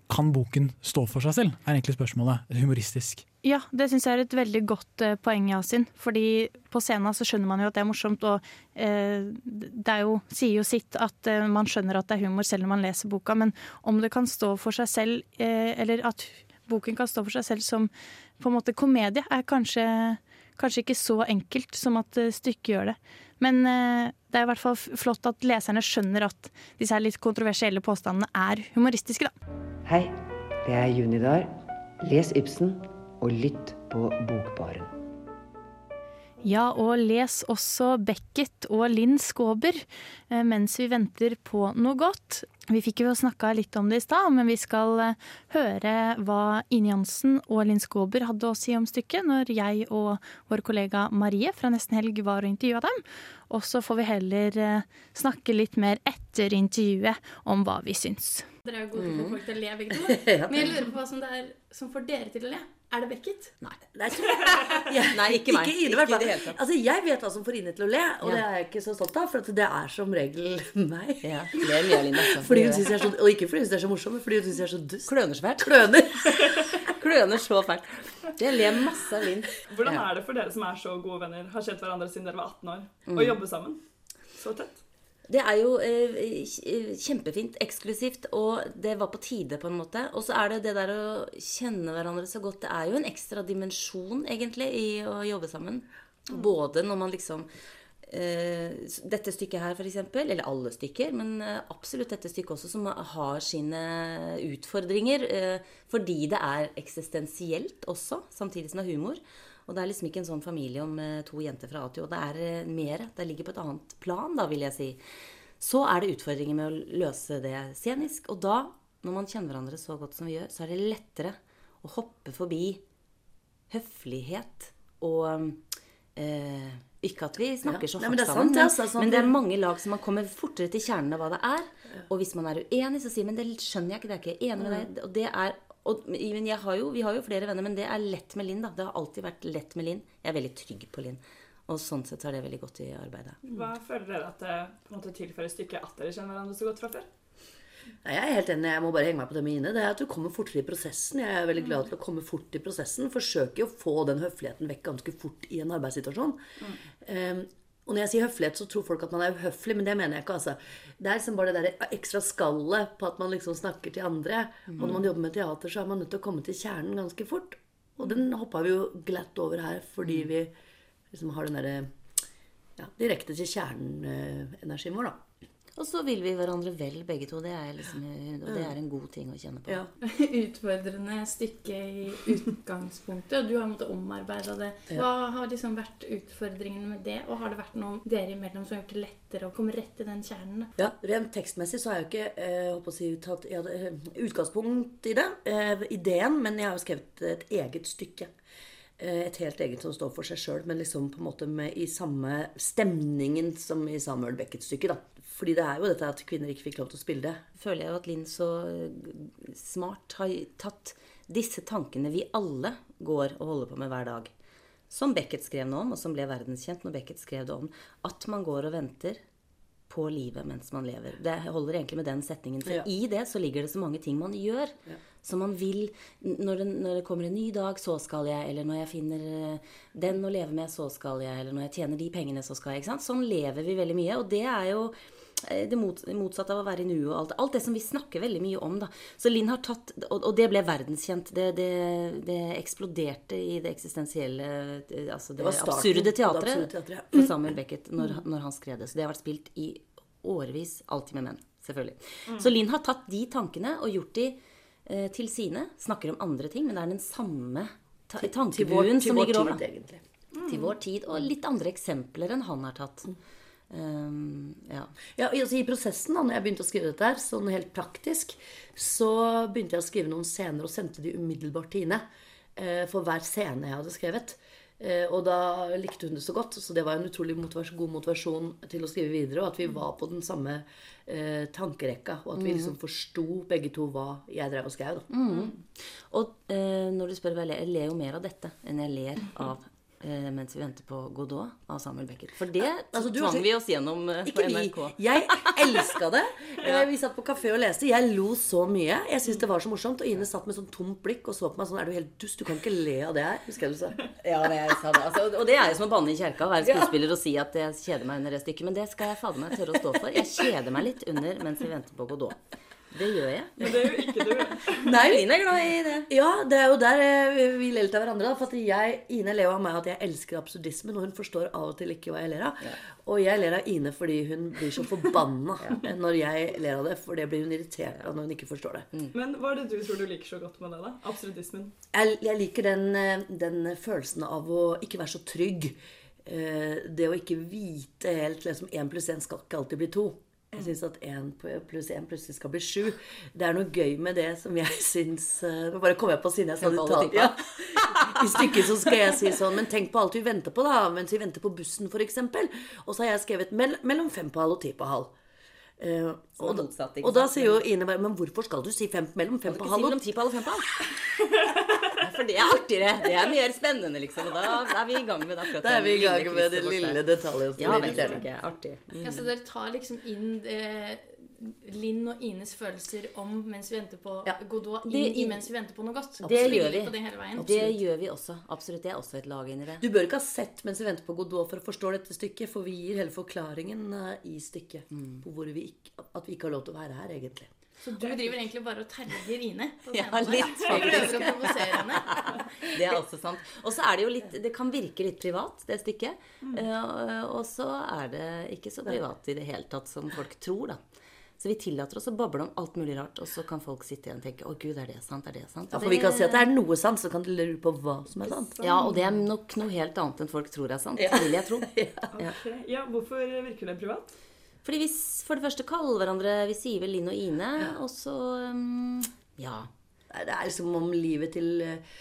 Kan boken stå for seg selv, er egentlig spørsmålet. Humoristisk. Ja, det syns jeg er et veldig godt eh, poeng, Yasin. Fordi på scenen så skjønner man jo at det er morsomt, og eh, det jo, sier jo sitt at eh, man skjønner at det er humor selv når man leser boka, men om det kan stå for seg selv, eh, eller at boken kan stå for seg selv som på en måte komedie, er kanskje, kanskje ikke så enkelt som at eh, stykket gjør det. Men eh, det er i hvert fall flott at leserne skjønner at disse her litt kontroversielle påstandene er humoristiske, da. Hei, det er Junidar. Les Ibsen og lytt på Bokbaren. Ja, og les også Beckett og Linn Skåber eh, mens vi venter på noe godt. Vi fikk jo snakka litt om det i stad, men vi skal eh, høre hva Ine Jansen og Linn Skåber hadde å si om stykket når jeg og vår kollega Marie fra Nesten Helg var og intervjua dem. Og så får vi heller eh, snakke litt mer etter intervjuet om hva vi syns. Dere er jo gode til å få folk til å le, begge to. Men jeg lurer på hva som, det er, som får dere til å le. Er det Beckett? Nei. Ja, Nei, ikke meg. Ine, i Ikke i det hele tatt. Altså, jeg vet hva som får Ine til å le, og Ja. det er jeg ikke så stolt av, for at det er som regel meg. Ja, ler mye Line, altså. Fordi hun synes jeg er så, og ikke fordi hun synes jeg er så morsom, men fordi hun synes jeg er så dust. Kløner så fælt. Kløner. Kløner så fælt. Jeg ler masse av Linn. Hvordan er det for dere som er så gode venner, har kjent hverandre siden dere var 18 år, Mm. å jobbe sammen så tett? Det er jo eh, kjempefint, eksklusivt, og det var på tide, på en måte. Og så er det det der å kjenne hverandre så godt. Det er jo en ekstra dimensjon, egentlig, i å jobbe sammen. Både når man liksom eh, Dette stykket her, eksempel, eller alle stykker, men eh, absolutt dette stykket også, som har sine utfordringer. Eh, fordi det er eksistensielt også, samtidig som det er humor. Og det er liksom ikke en sånn familie om eh, to jenter fra A til Å. Det er eh, mer. Det ligger på et annet plan, da, vil jeg si. Så er det utfordringer med å løse det scenisk. Og da, når man kjenner hverandre så godt som vi gjør, så er det lettere å hoppe forbi høflighet og eh, Ikke at vi snakker Ja. så hardt sammen, men, altså, sånn men det er mange lag som man kommer fortere til kjernen av hva det er. Og hvis man er uenig, så sier man men det skjønner jeg ikke, det er ikke jeg enig med deg. Og det er og, men jeg har jo, Vi har jo flere venner, men det er lett med Linn. da. Det har alltid vært lett med Linn. Jeg er veldig trygg på Linn. Og sånn sett er det veldig godt i arbeidet. Hva føler dere at det på en måte tilfører stykket at dere kjenner hverandre så godt fra før? Nei, jeg er helt enig. Jeg må bare henge meg på det mine. Det er at du kommer fortere i prosessen. Jeg er veldig glad til å komme fort i prosessen. Forsøker å få den høfligheten vekk ganske fort i en arbeidssituasjon. Um, og når jeg sier høflighet, så tror folk at man er uhøflig, men det mener jeg ikke. altså. Det er liksom bare det der ekstra skallet på at man liksom snakker til andre. Og når man jobber med teater, så er man nødt til å komme til kjernen ganske fort. Og den hoppa vi jo glatt over her fordi vi liksom har den derre ja, direkte til kjernen-energien vår, da. Og så vil vi hverandre vel, begge to. Det er, liksom, det er en god ting å kjenne på. Ja. Utfordrende stykke i utgangspunktet, og du har måttet omarbeide det. Hva har liksom vært utfordringene med det, og har det vært noe dere imellom som har gjort det lettere å komme rett til den kjernen? Ja, Rent tekstmessig så har jeg jo ikke jeg holdt på å si, tatt ja, eh, utgangspunkt i det, eh, ideen, men jeg har jo skrevet et eget stykke. Eh, et helt eget som står for seg sjøl, men liksom på en måte med, i samme stemningen som i Samuel Beckets stykke. da. Fordi det er jo dette at kvinner ikke fikk lov til å spille det. føler jeg jo at Linn så eh, smart har tatt disse tankene vi alle går og holder på med hver dag. Som Beckett skrev noe om, og som ble verdenskjent når Beckett skrev det om. At man går og venter på livet mens man lever. Det holder egentlig med den setningen. For Ja. i det så ligger det så mange ting man gjør. Som man vil når det, når det kommer en ny dag, så skal jeg. Eller når jeg finner eh, den å leve med, så skal jeg. Eller når jeg tjener de pengene, så skal jeg. Ikke sant? Sånn lever vi veldig mye. Og det er jo det motsatte av å være i nuet og alt. Alt det som vi snakker veldig mye om, da. Så Linn har tatt Og, det ble verdenskjent. Det, det, det eksploderte i det eksistensielle eh, Altså det, Det starten absurde teatret ja. for Samuel Beckett når, når han skrev det. Så det har vært spilt i årevis. Alltid med menn, selvfølgelig. Mm. Så Linn har tatt de tankene og gjort de eh, til sine. Snakker om andre ting, men det er den samme ta Til- til tankebuen vår- til som vår ligger over. tid, da. egentlig. Til vår tid. Og litt andre eksempler enn han har tatt. Um, ja. Ja, altså I prosessen, da når jeg begynte å skrive dette, her, sånn helt praktisk, så begynte jeg å skrive noen scener og sendte de umiddelbart til Ine. Uh, For hver scene jeg hadde skrevet. Uh, Og da likte hun det så godt, så det var en utrolig motivasjon, god motivasjon til å skrive videre. Og at vi var på den samme uh, tankerekka, og at vi liksom forsto begge to hva jeg drev og skrev. Mhm. Og når du spør hva jeg ler, jeg ler jo mer av dette enn jeg ler av mens vi venter på Godot av Samuel Beckett. For det Altså, du tvang også- vi oss gjennom eh, på Ikke vi. Jeg elska det. ja. Vi satt på kafé og leste. Jeg lo så mye. Jeg syntes det var så morsomt. Og Ine satt med sånn tomt blikk og så på meg sånn Er du helt dust? Du kan ikke le av det her. Husker jeg du sa. Ja, men jeg sa det. Altså, og det er jo som å banne i kjerka, å være skuespiller og si at jeg kjeder meg under det stykket. Men det skal jeg fader meg tørre å stå for. Jeg kjeder meg litt under mens vi venter på Godot. Det gjør jeg. Men det er jo ikke du. Nei. Line er glad i det. Ja, det er jo der eh, vi ler litt av hverandre. da, For at jeg, Ine ler av meg at jeg elsker absurdismen, og hun forstår av og til ikke hva jeg ler av. Og jeg ler av Ine fordi hun blir så forbanna når jeg ler av det. For det blir hun irritert av når hun ikke forstår det. Men hva er det du tror du liker så godt med det, da? Absurdismen? Jeg, jeg liker den, eh, den følelsen av å ikke være så trygg. Eh, Det å ikke vite helt liksom én pluss én skal ikke alltid bli to. Jeg syns at én pluss én plutselig skal bli sju. Det er noe gøy med det som jeg syns eh, Nå bare kom jeg på siden jeg sa det. Ja. I stykket så skal jeg si sånn Men tenk på alt vi venter på, da. Mens vi venter på bussen, f.eks. Og så har jeg skrevet mell mellom fem på halv og ti på halv. Uh, og, motsatt, og da sier jo Ine bare Men hvorfor skal du si fem, mellom fem på halv og ti på halv fem på halv? For det er artigere. Det er mer spennende, liksom. Og da er vi i gang med det akkurat Da er vi i gang med det den lille detaljen som Ja, er vel, det er artig. Mm. Ja, så dere tar liksom inn eh, Linn og Ines følelser om mens vi venter på Godot, inn Det- i mens vi venter på noe godt. Det Spiller gjør vi. Det hele veien. Det gjør vi også. Absolutt. Det er også et lag inni det. Du bør ikke ha sett mens vi venter på Godot for å forstå dette stykket, for vi gir hele forklaringen eh, i stykket Mm. på hvor vi ikke, at vi ikke har lov til å være her, egentlig. Så du driver egentlig bare og terger Ine? Ja, litt, faktisk. Det er også sant. Og så er det jo litt Det kan virke litt privat, det stykket. Mm. Eh, og så er det ikke så privat i det hele tatt som folk tror, da. Så vi tillater oss å bable om alt mulig rart, og så kan folk sitte igjen og tenke 'Å, gud, er det sant? Er det sant?' Ja, for vi kan si at det er noe sant, så kan du lure på hva som er sant. Ja, og det er nok noe helt annet enn folk tror er sant. Ja. Vil jeg tro. Ja, hvorfor virker det privat? Fordi vi for det første kaller hverandre Vi sier vel Linn og Ine, og så um, Ja. Det er liksom om livet til eh,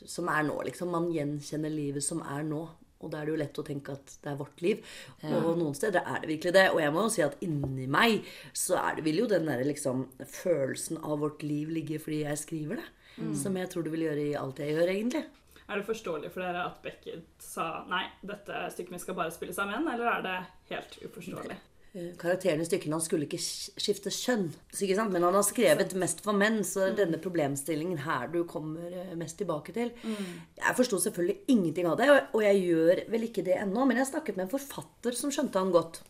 Som er nå, liksom. Man gjenkjenner livet som er nå. Og da er det jo lett å tenke at det er vårt liv. Ja. Og noen steder er det virkelig det. Og jeg må jo si at inni meg så det, vil jo den der liksom følelsen av vårt liv ligge fordi jeg skriver det. Mm. Som jeg tror det vil gjøre i alt jeg gjør, egentlig. Er det forståelig for dere at Beckett sa nei, dette stykket mitt skal bare spilles av menn, eller er det helt uforståelig? Eh, Karakteren i stykkene han skulle ikke skifte kjønn. Så ikke sant? Men han har skrevet mest for menn, så det er denne problemstillingen her du kommer eh, mest tilbake til. Jeg forsto selvfølgelig ingenting av det, og- jeg gjør vel ikke det ennå. Men jeg snakket med en forfatter som skjønte han godt.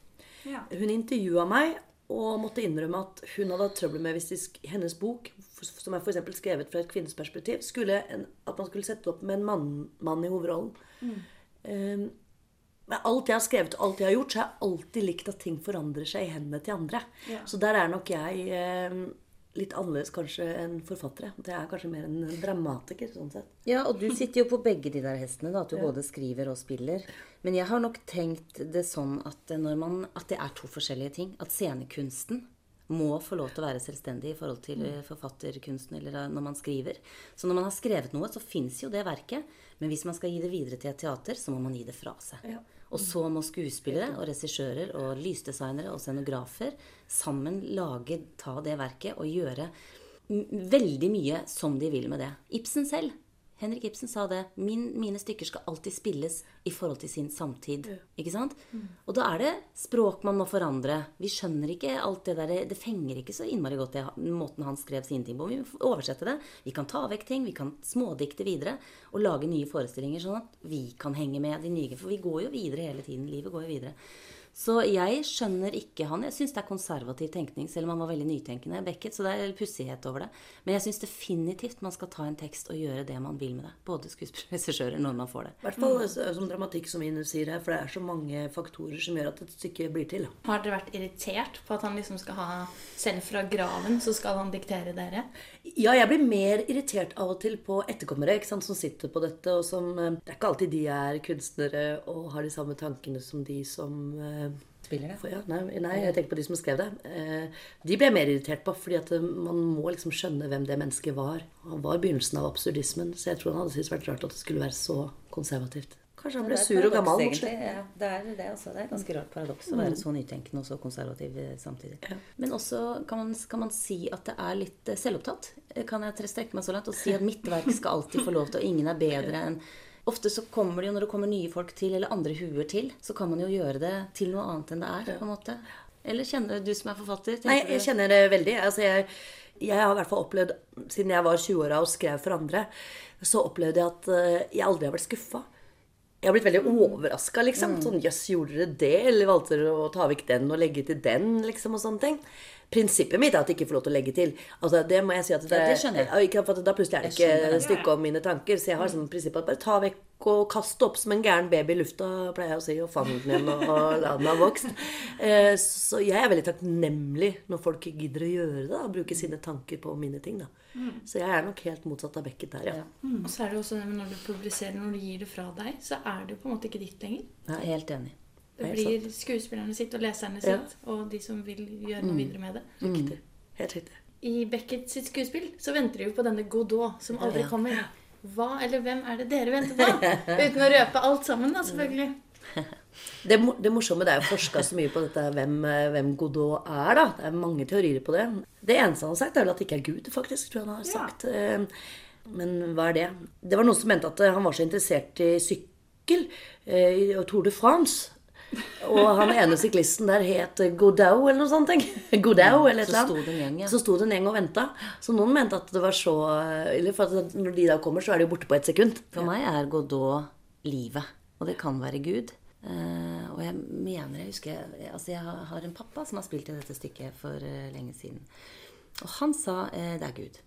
Ja. Hun intervjua meg og måtte innrømme at hun hadde hatt trøbbel med hvis de, hennes bok, som er for skrevet fra et kvinnes perspektiv, skulle en, at man skulle sette opp med en mann, mann i hovedrollen. Um, men alt jeg har skrevet og alt jeg har gjort, så har jeg alltid likt at ting forandrer seg i hendene til andre. Ja. Så der er nok jeg eh, litt annerledes kanskje enn forfattere. Det er kanskje mer en dramatiker, sånn sett. Ja, og du sitter jo på begge de der hestene, da, at du Ja. både skriver og spiller. Men jeg har nok tenkt det sånn at, når man, at det er to forskjellige ting. At scenekunsten må få lov til å være selvstendig i forhold til mm. forfatterkunsten eller eh, når man skriver. Så når man har skrevet noe, så fins jo det verket. Men hvis man skal gi det videre til et teater, så må man gi det fra seg. Ja. Og så må skuespillere og regissører og lysdesignere og scenografer sammen lage, ta det verket og gjøre veldig mye som de vil med det. Ibsen selv. Henrik Ibsen sa det. Min, mine stykker skal alltid spilles i forhold til sin samtid. Ikke sant? Og da er det språk man må forandre. Vi skjønner ikke alt det der Det fenger ikke så innmari godt det, måten han skrev sine ting på. Vi må oversette det. Vi kan ta vekk ting. Vi kan smådikte videre. Og lage nye forestillinger sånn at vi kan henge med de nye. For vi går jo videre hele tiden. Livet går jo videre. Så jeg skjønner ikke han. Jeg syns det er konservativ tenkning, selv om han var veldig nytenkende. Beckett, så det er pussighet over det. Men jeg syns definitivt man skal ta en tekst og gjøre det man vil med det. Både skuespillere når man får det. I hvert fall som dramatikk, som Ine sier her, for det er så mange faktorer som gjør at et stykke blir til. Har dere vært irritert på at han liksom skal ha Selv fra graven så skal han diktere dere? Ja, jeg blir mer irritert av og til på etterkommere ikke sant, som sitter på dette, og som eh, Det er ikke alltid de er kunstnere og har de samme tankene som de som eh, Spiller det? For, ja, nei, nei, jeg tenker på de som skrev det. Eh, de ble jeg mer irritert på, fordi at eh, man må liksom skjønne hvem det mennesket var. Han var begynnelsen av absurdismen, så jeg tror han hadde syntes vært rart at det skulle være så konservativt. Kanskje han ble sur og gammel egentlig. Ja, det er det også. Det er et ganske rart paradoks å Mm. være så nytenkende og så konservativ samtidig. samtidig. Men også kan man, kan man si at det er litt eh, selvopptatt. Eh, Kan jeg tre- strekke meg så langt og si at mitt verk skal alltid få lov til, og ingen er bedre enn Ofte så kommer det jo når det kommer nye folk til, eller andre huer til, så kan man jo gjøre det til noe annet enn det er. på en måte. Eller kjenner du som er forfatter? Nei, jeg kjenner det veldig. Altså, jeg, jeg har i hvert fall opplevd, siden jeg var 20-åra og skrev for andre, så opplevde jeg at eh, jeg aldri har vært skuffa. Jeg har blitt veldig overraska, liksom. Mm. Sånn, Jøss, gjorde dere det? Eller valgte dere å ta vekk den og legge til den? liksom, og sånne ting. Prinsippet mitt er at jeg ikke får lov til å legge til. Altså, det må jeg si at det, Ja, det skjønner jeg. For Da plutselig er det ikke det. stykke om mine tanker. Så jeg har sånn prinsippet at bare ta vekk og kaste opp som en gæren baby i lufta, pleier jeg å si, og fang den igjen og, og la den ha vokst. Eh, så jeg er veldig takknemlig når folk gidder å gjøre det, og bruke sine tanker på mine ting. da. Mm. Så jeg er nok helt motsatt av Beckett der, ja. Og så er det også det med når du publiserer, når du gir det fra deg, så er det jo på en måte ikke ditt lenger. Jeg er helt enig. Det blir skuespillerne sitt og leserne Ja. sitt, og de som vil gjøre noe Mm. videre med det. Riktig. Helt riktig. I Beckett sitt skuespill så venter de jo på denne Godot som aldri Ja. kommer. Hva eller hvem er det dere venter på? Uten å røpe alt sammen, da, selvfølgelig. Det, det morsomme det er jo forska så mye på dette hvem, eh, hvem Godot er. da. Det er mange teorier på det. Det eneste han har sagt, er vel at det ikke er Gud, faktisk. tror jeg han har sagt. Ja. Men hva er det? Det var noen som mente at eh, han var så interessert i sykkel eh, i Tour de France. Og han ene syklisten der het Godot eller noe sånt. Godau eller et eller annet. Så sto det en gjeng, ja. Så sto det en gjeng og venta. Så noen mente at det var så Eller for når de da kommer, så er de borte på ett sekund. For meg er Godot livet. Og det kan være Gud. Uh, og jeg mener Jeg husker altså jeg har har en pappa som har spilt i dette stykket for uh, lenge siden. Og han sa uh, det er Gud.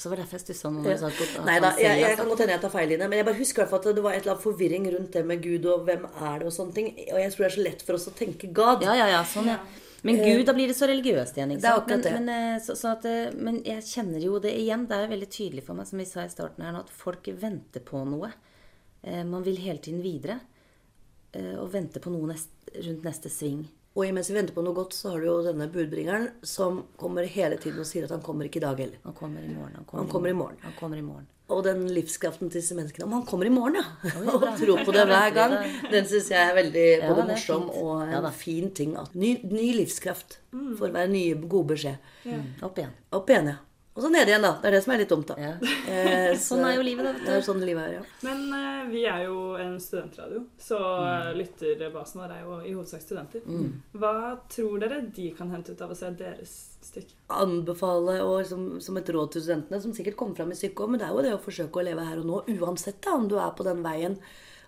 Så var det derfor jeg stussa nå. at Nei da, jeg, jeg kan godt hende jeg tar feil det. Men jeg bare husker at det var et eller annet forvirring rundt det med Gud og hvem er det og sånne ting. Og jeg tror det er så lett for oss å tenke God. Ja, ja, ja, sånn, ja. Men Eh, Gud, da blir det så religiøst igjen. ikke Det sant? Men, men, eh, så, så at, eh, men jeg kjenner jo det igjen. Det er jo veldig tydelig for meg, som vi sa i starten her nå, at folk venter på noe. Man vil hele tiden videre. Og vente på noe nest, rundt neste sving. Og imens vi venter på noe godt, så har du jo denne budbringeren som kommer hele tiden og sier at han kommer ikke i dag heller. Han kommer i morgen. Han Han kommer i morgen. Han kommer i morgen. Og den livskraften til disse menneskene. Om han kommer i morgen, ja! ja, Og tro tror på det hver gang. Den syns jeg er veldig Ja, både morsom og en Ja fin ting. Ny, ny livskraft får være nye, gode beskjed. Mm. Opp igjen. Opp igjen, ja. Og så ned igjen, da. Det er det som er litt dumt, da. Eh, Sånn er jo livet, da, vet du. Det er sånn livet er, ja. Men eh, vi er jo en studentradio, så Mm. lytterbasen vår er jo i hovedsak studenter. Mm. Hva tror dere de kan hente ut av å se deres stykke? anbefale og som, som et råd til studentene, som sikkert kommer fram i stykket òg, men det er jo det å forsøke å leve her og nå, uansett da, om du er på den veien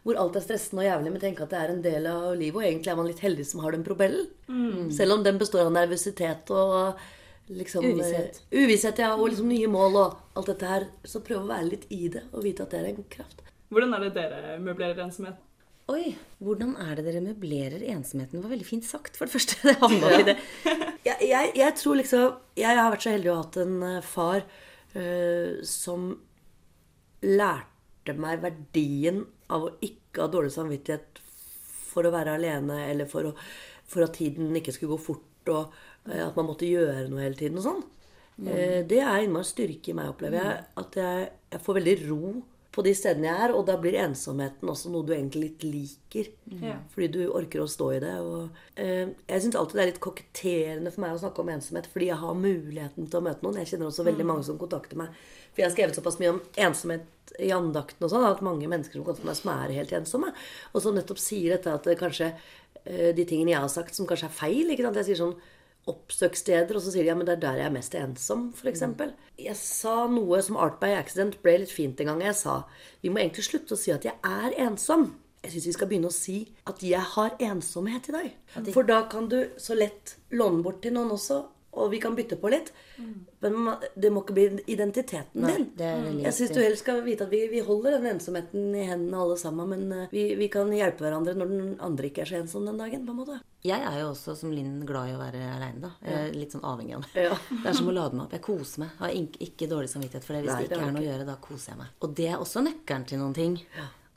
hvor alt er stressende og jævlig, men tenk at det er en del av livet, og egentlig er man litt heldig som har den propellen. Mm. Selv om den består av nervøsitet og liksom Uvisshet. eh, Uvisshet, ja, og liksom nye mål og alt dette her. Så prøv å være litt i det og vite at det er en kraft. Hvordan er det dere møblerer ensomhet? Oi, hvordan er det dere møblerer ensomheten? Det var veldig fint sagt, for det første. Det handla om det. jeg, jeg, jeg tror liksom Jeg har vært så heldig å ha hatt en eh, far uh, som lærte meg verdien av å ikke ha dårlig samvittighet for å være alene, eller for, å, for at tiden ikke skulle gå fort, og at man måtte gjøre noe hele tiden og sånn. Mm. Eh, det er innmari styrke i meg, opplever jeg. At jeg, jeg får veldig ro på de stedene jeg er, og da blir ensomheten også noe du egentlig litt liker. Ja. Fordi du orker å stå i det. Og, eh, jeg syns alltid det er litt koketterende for meg å snakke om ensomhet, fordi jeg har muligheten til å møte noen. Jeg kjenner også veldig Mm. mange som kontakter meg. For jeg har skrevet såpass mye om ensomhet i andakten og sånn, at mange mennesker som kontakter meg som er helt ensomme, og som nettopp sier dette at det kanskje eh, de tingene jeg har sagt, som kanskje er feil. ikke sant? Jeg sier sånn oppsøkssteder, og så sier de ja, men det er der jeg er mest ensom, f.eks. Mm. Jeg sa noe som Art by Accident ble litt fint en gang. Jeg sa vi må egentlig slutte å si at jeg er ensom. Jeg syns vi skal begynne å si at jeg har ensomhet i dag. For da kan du så lett låne bort til noen også, og vi kan bytte på litt. Men det må ikke bli identiteten Nei, din. Jeg syns du helst skal vite at vi, vi holder den ensomheten i hendene alle sammen, men eh, vi, vi kan hjelpe hverandre når den andre ikke er så ensom den dagen. på en måte. Jeg er jo også som Linn glad i å være aleine, da. Jeg er litt sånn avhengig av det. Ja. Det er som å lade meg opp. Jeg koser meg. Jeg har ikke, ikke dårlig samvittighet for det. Hvis Nei, det ikke er noe å gjøre, da koser jeg meg. Og det er også nøkkelen til noen ting.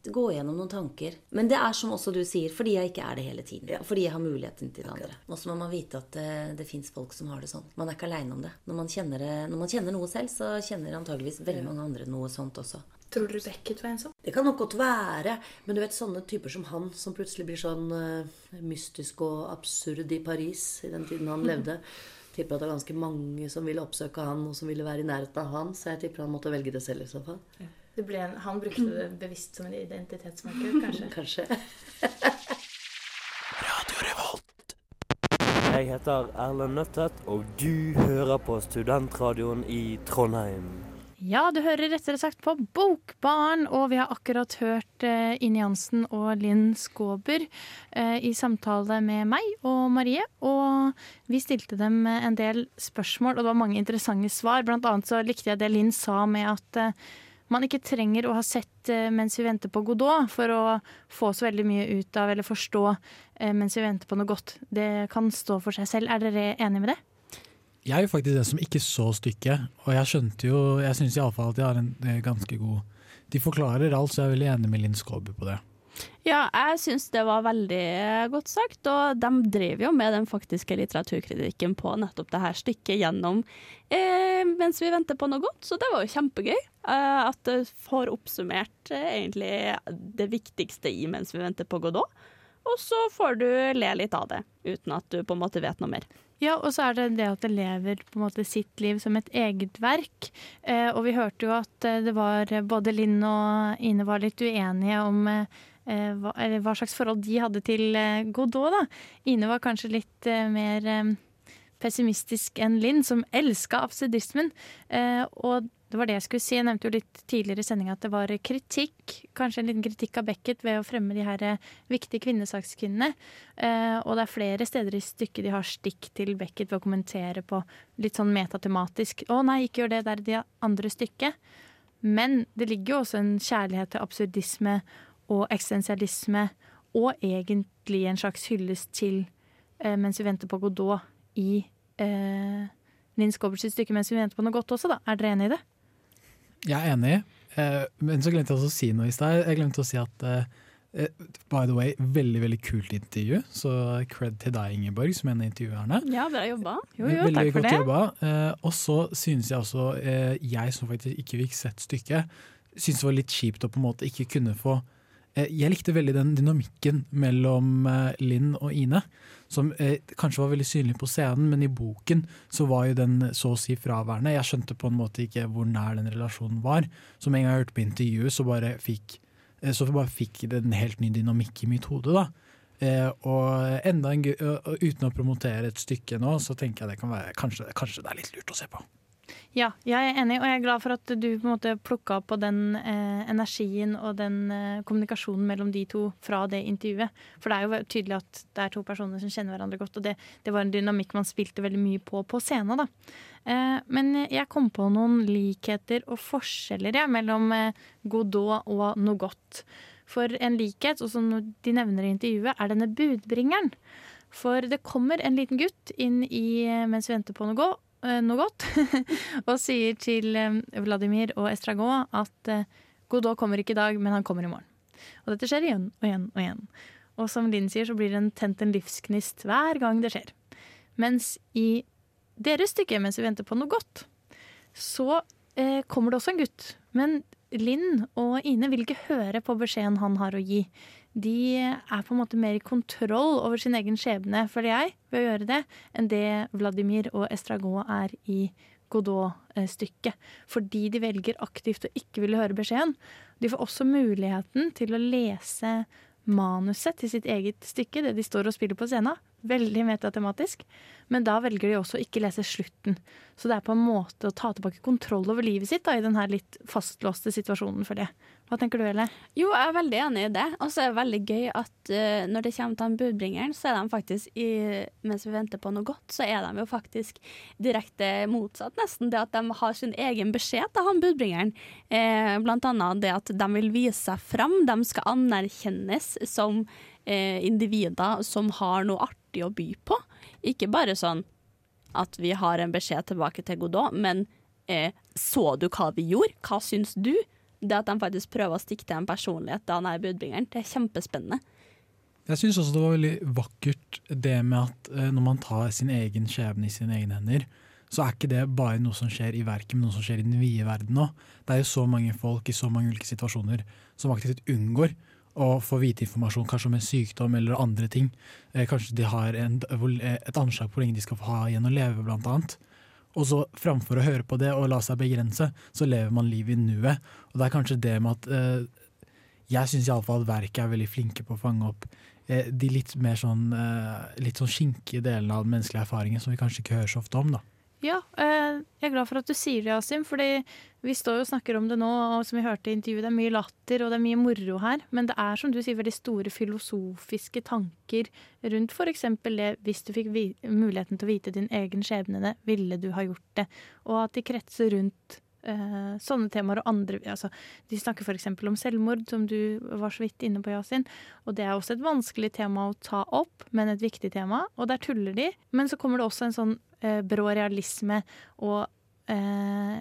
Gå gjennom noen tanker. Men det er som også du sier, fordi jeg ikke er det hele tiden. Og fordi jeg har muligheten til det andre. Og så må man vite at det, det fins folk som har det sånn. Man er ikke aleine om det. Når man, kjenner det. når man kjenner noe selv, så kjenner antageligvis veldig mange andre noe sånt også. Tror du Beckett var ensom? Det kan nok godt være, men du vet sånne typer som han, som plutselig blir sånn uh, mystisk og absurd i Paris i den tiden han levde. Tipper at det er ganske mange som ville oppsøke han, og som ville være i nærheten av han, så jeg tipper han måtte velge det selv i så fall. Ble en, han brukte det bevisst som en identitetsmarkør, kanskje? Kanskje. Jeg heter Erlend Nøttet, og du hører på Studentradioen i Trondheim. Ja, du hører rettere sagt på Bokbarn, og vi har akkurat hørt eh, Inn Jansen og Linn Skåber eh, i samtale med meg og Marie. Og vi stilte dem en del spørsmål, og det var mange interessante svar. Blant annet så likte jeg det Linn sa med at eh, man ikke trenger å ha sett eh, mens vi venter på Godot for å få så veldig mye ut av eller forstå eh, mens vi venter på noe godt. Det kan stå for seg selv. Er dere enige med det? Jeg er jo faktisk den som ikke så stykket, og jeg skjønte jo Jeg syns iallfall at de har en eh, ganske god De forklarer alt, så jeg er veldig enig med Linn Skåber på det. Ja, jeg syns det var veldig godt sagt, og de drev jo med den faktiske litteraturkritikken på nettopp det her stykket gjennom eh, mens vi venter på noe godt, så det var jo kjempegøy. Eh, at det får oppsummert eh, egentlig det viktigste i mens vi venter på Godot. Og så får du le litt av det, uten at du på en måte vet noe mer. Ja, og så er det det at det lever på en måte sitt liv som et eget verk. Eh, og vi hørte jo at eh, det var både Linn og Ine var litt uenige om eh, eh, hva, eller hva slags forhold de hadde til eh, Godot. da. Ine var kanskje litt eh, mer eh, pessimistisk enn Linn, som elska absurdismen. Eh, og det var det jeg skulle si. Jeg nevnte jo litt tidligere i sendinga at det var kritikk, kanskje en liten kritikk av Beckett ved å fremme de her eh, viktige kvinnesakskvinnene. Eh, og det er flere steder i stykket de har stikk til Beckett ved å kommentere på litt sånn metatematisk. Å nei, ikke gjør det, det er det andre stykket. Men det ligger jo også en kjærlighet til absurdisme og eksistensialisme, og egentlig en slags hyllest til eh, Mens vi venter på Godot i eh, Linn Skåberts stykke Mens vi venter på noe godt også, da. Er dere enig i det? Jeg er enig, eh, men så glemte jeg også å si noe i stad. Jeg glemte å si at eh, eh, By the way, veldig veldig kult intervju, så cred til deg, Ingeborg, som en av intervjuerne. Ja, bra jobba. veldig godt jobba. Eh, og så synes jeg også, eh, jeg som faktisk ikke fikk sett stykket, synes det var litt kjipt å på en måte ikke kunne få Jeg likte veldig den dynamikken mellom eh, Linn og Ine, som eh, kanskje var veldig synlig på scenen, men i boken så var jo den så å si fraværende. Jeg skjønte på en måte ikke hvor nær den relasjonen var. Så med en gang jeg hørte på intervjuet, så bare fikk eh, så bare fikk det en helt ny dynamikk i mitt hode. da. Eh, og enda en, uten å promotere et stykke nå, så tenker jeg det kan være kanskje, kanskje det er litt lurt å se på. Ja, jeg er enig, og jeg er glad for at du på en måte plukka opp på den eh, energien og den eh, kommunikasjonen mellom de to fra det intervjuet. For det er jo tydelig at det er to personer som kjenner hverandre godt, og det, det var en dynamikk man spilte veldig mye på på scenen. da. Eh, men jeg kom på noen likheter og forskjeller ja, mellom eh, Godot og noe godt. For en likhet, og som de nevner i intervjuet, er denne budbringeren. For det kommer en liten gutt inn i eh, mens vi venter på noe, noe godt, og sier til eh, Vladimir og Estragon at eh, Godot kommer ikke i dag, men han kommer i morgen. Og dette skjer igjen og igjen og igjen. Og som Linn sier, så blir det en tent en livsgnist hver gang det skjer. Mens i deres stykke, mens vi venter på noe godt, så eh, kommer det også en gutt. Men Linn og Ine vil ikke høre på beskjeden han har å gi. De er på en måte mer i kontroll over sin egen skjebne, føler jeg, ved å gjøre det, enn det Vladimir og Estragon er i Godot-stykket. Fordi de velger aktivt å ikke ville høre beskjeden. De får også muligheten til å lese manuset til sitt eget stykke, det de står og spiller på scenen. Veldig metatematisk. Men da velger de også å ikke lese slutten. Så det er på en måte å ta tilbake kontroll over livet sitt da, i den her litt fastlåste situasjonen, for det. Hva tenker du, Elle? Jo, jeg er veldig enig i det. Og så er det veldig gøy at uh, når det kommer til han budbringeren, så er de faktisk i, Mens vi venter på noe godt, så er de jo faktisk direkte motsatt, nesten. Det at de har sin egen beskjed til han budbringeren. Eh, blant annet det at de vil vise seg fram. De skal anerkjennes som eh, individer som har noe artig å by på. Ikke bare sånn at vi har en beskjed tilbake til Godot, men eh, så du hva vi gjorde? Hva syns du? Det at de faktisk prøver å stikke til en personlighet da han er budbringeren, det er kjempespennende. Jeg syns også det var veldig vakkert det med at eh, når man tar sin egen skjebne i sine egne hender, så er ikke det bare noe som skjer i verket, men noe som skjer i den vide verden òg. Det er jo så mange folk i så mange ulike situasjoner som aktivt unngår å få vite informasjon kanskje om en sykdom eller andre ting. Eh, kanskje de har en, et anslag på hvor lenge de skal få ha igjen å leve, blant annet. Og så framfor å høre på det og la seg begrense, så lever man livet i nuet. Og det er kanskje det med at eh, Jeg syns iallfall at verket er veldig flinke på å fange opp eh, de litt mer sånn, eh, litt sånn skinkige delene av den menneskelige erfaringen som vi kanskje ikke hører så ofte om. da. Ja, eh, jeg er glad for at du sier det, Asim. Fordi vi står og snakker om det nå, og som vi hørte i intervjuet, det er mye latter og det er mye moro her. Men det er som du sier, veldig store filosofiske tanker rundt f.eks. det hvis du fikk muligheten til å vite din egen skjebne, ville du ha gjort det? Og at de kretser rundt eh, sånne temaer og andre altså, De snakker f.eks. om selvmord, som du var så vidt inne på, Yasin. Og det er også et vanskelig tema å ta opp, men et viktig tema. Og der tuller de. Men så kommer det også en sånn uh, brå realisme og uh,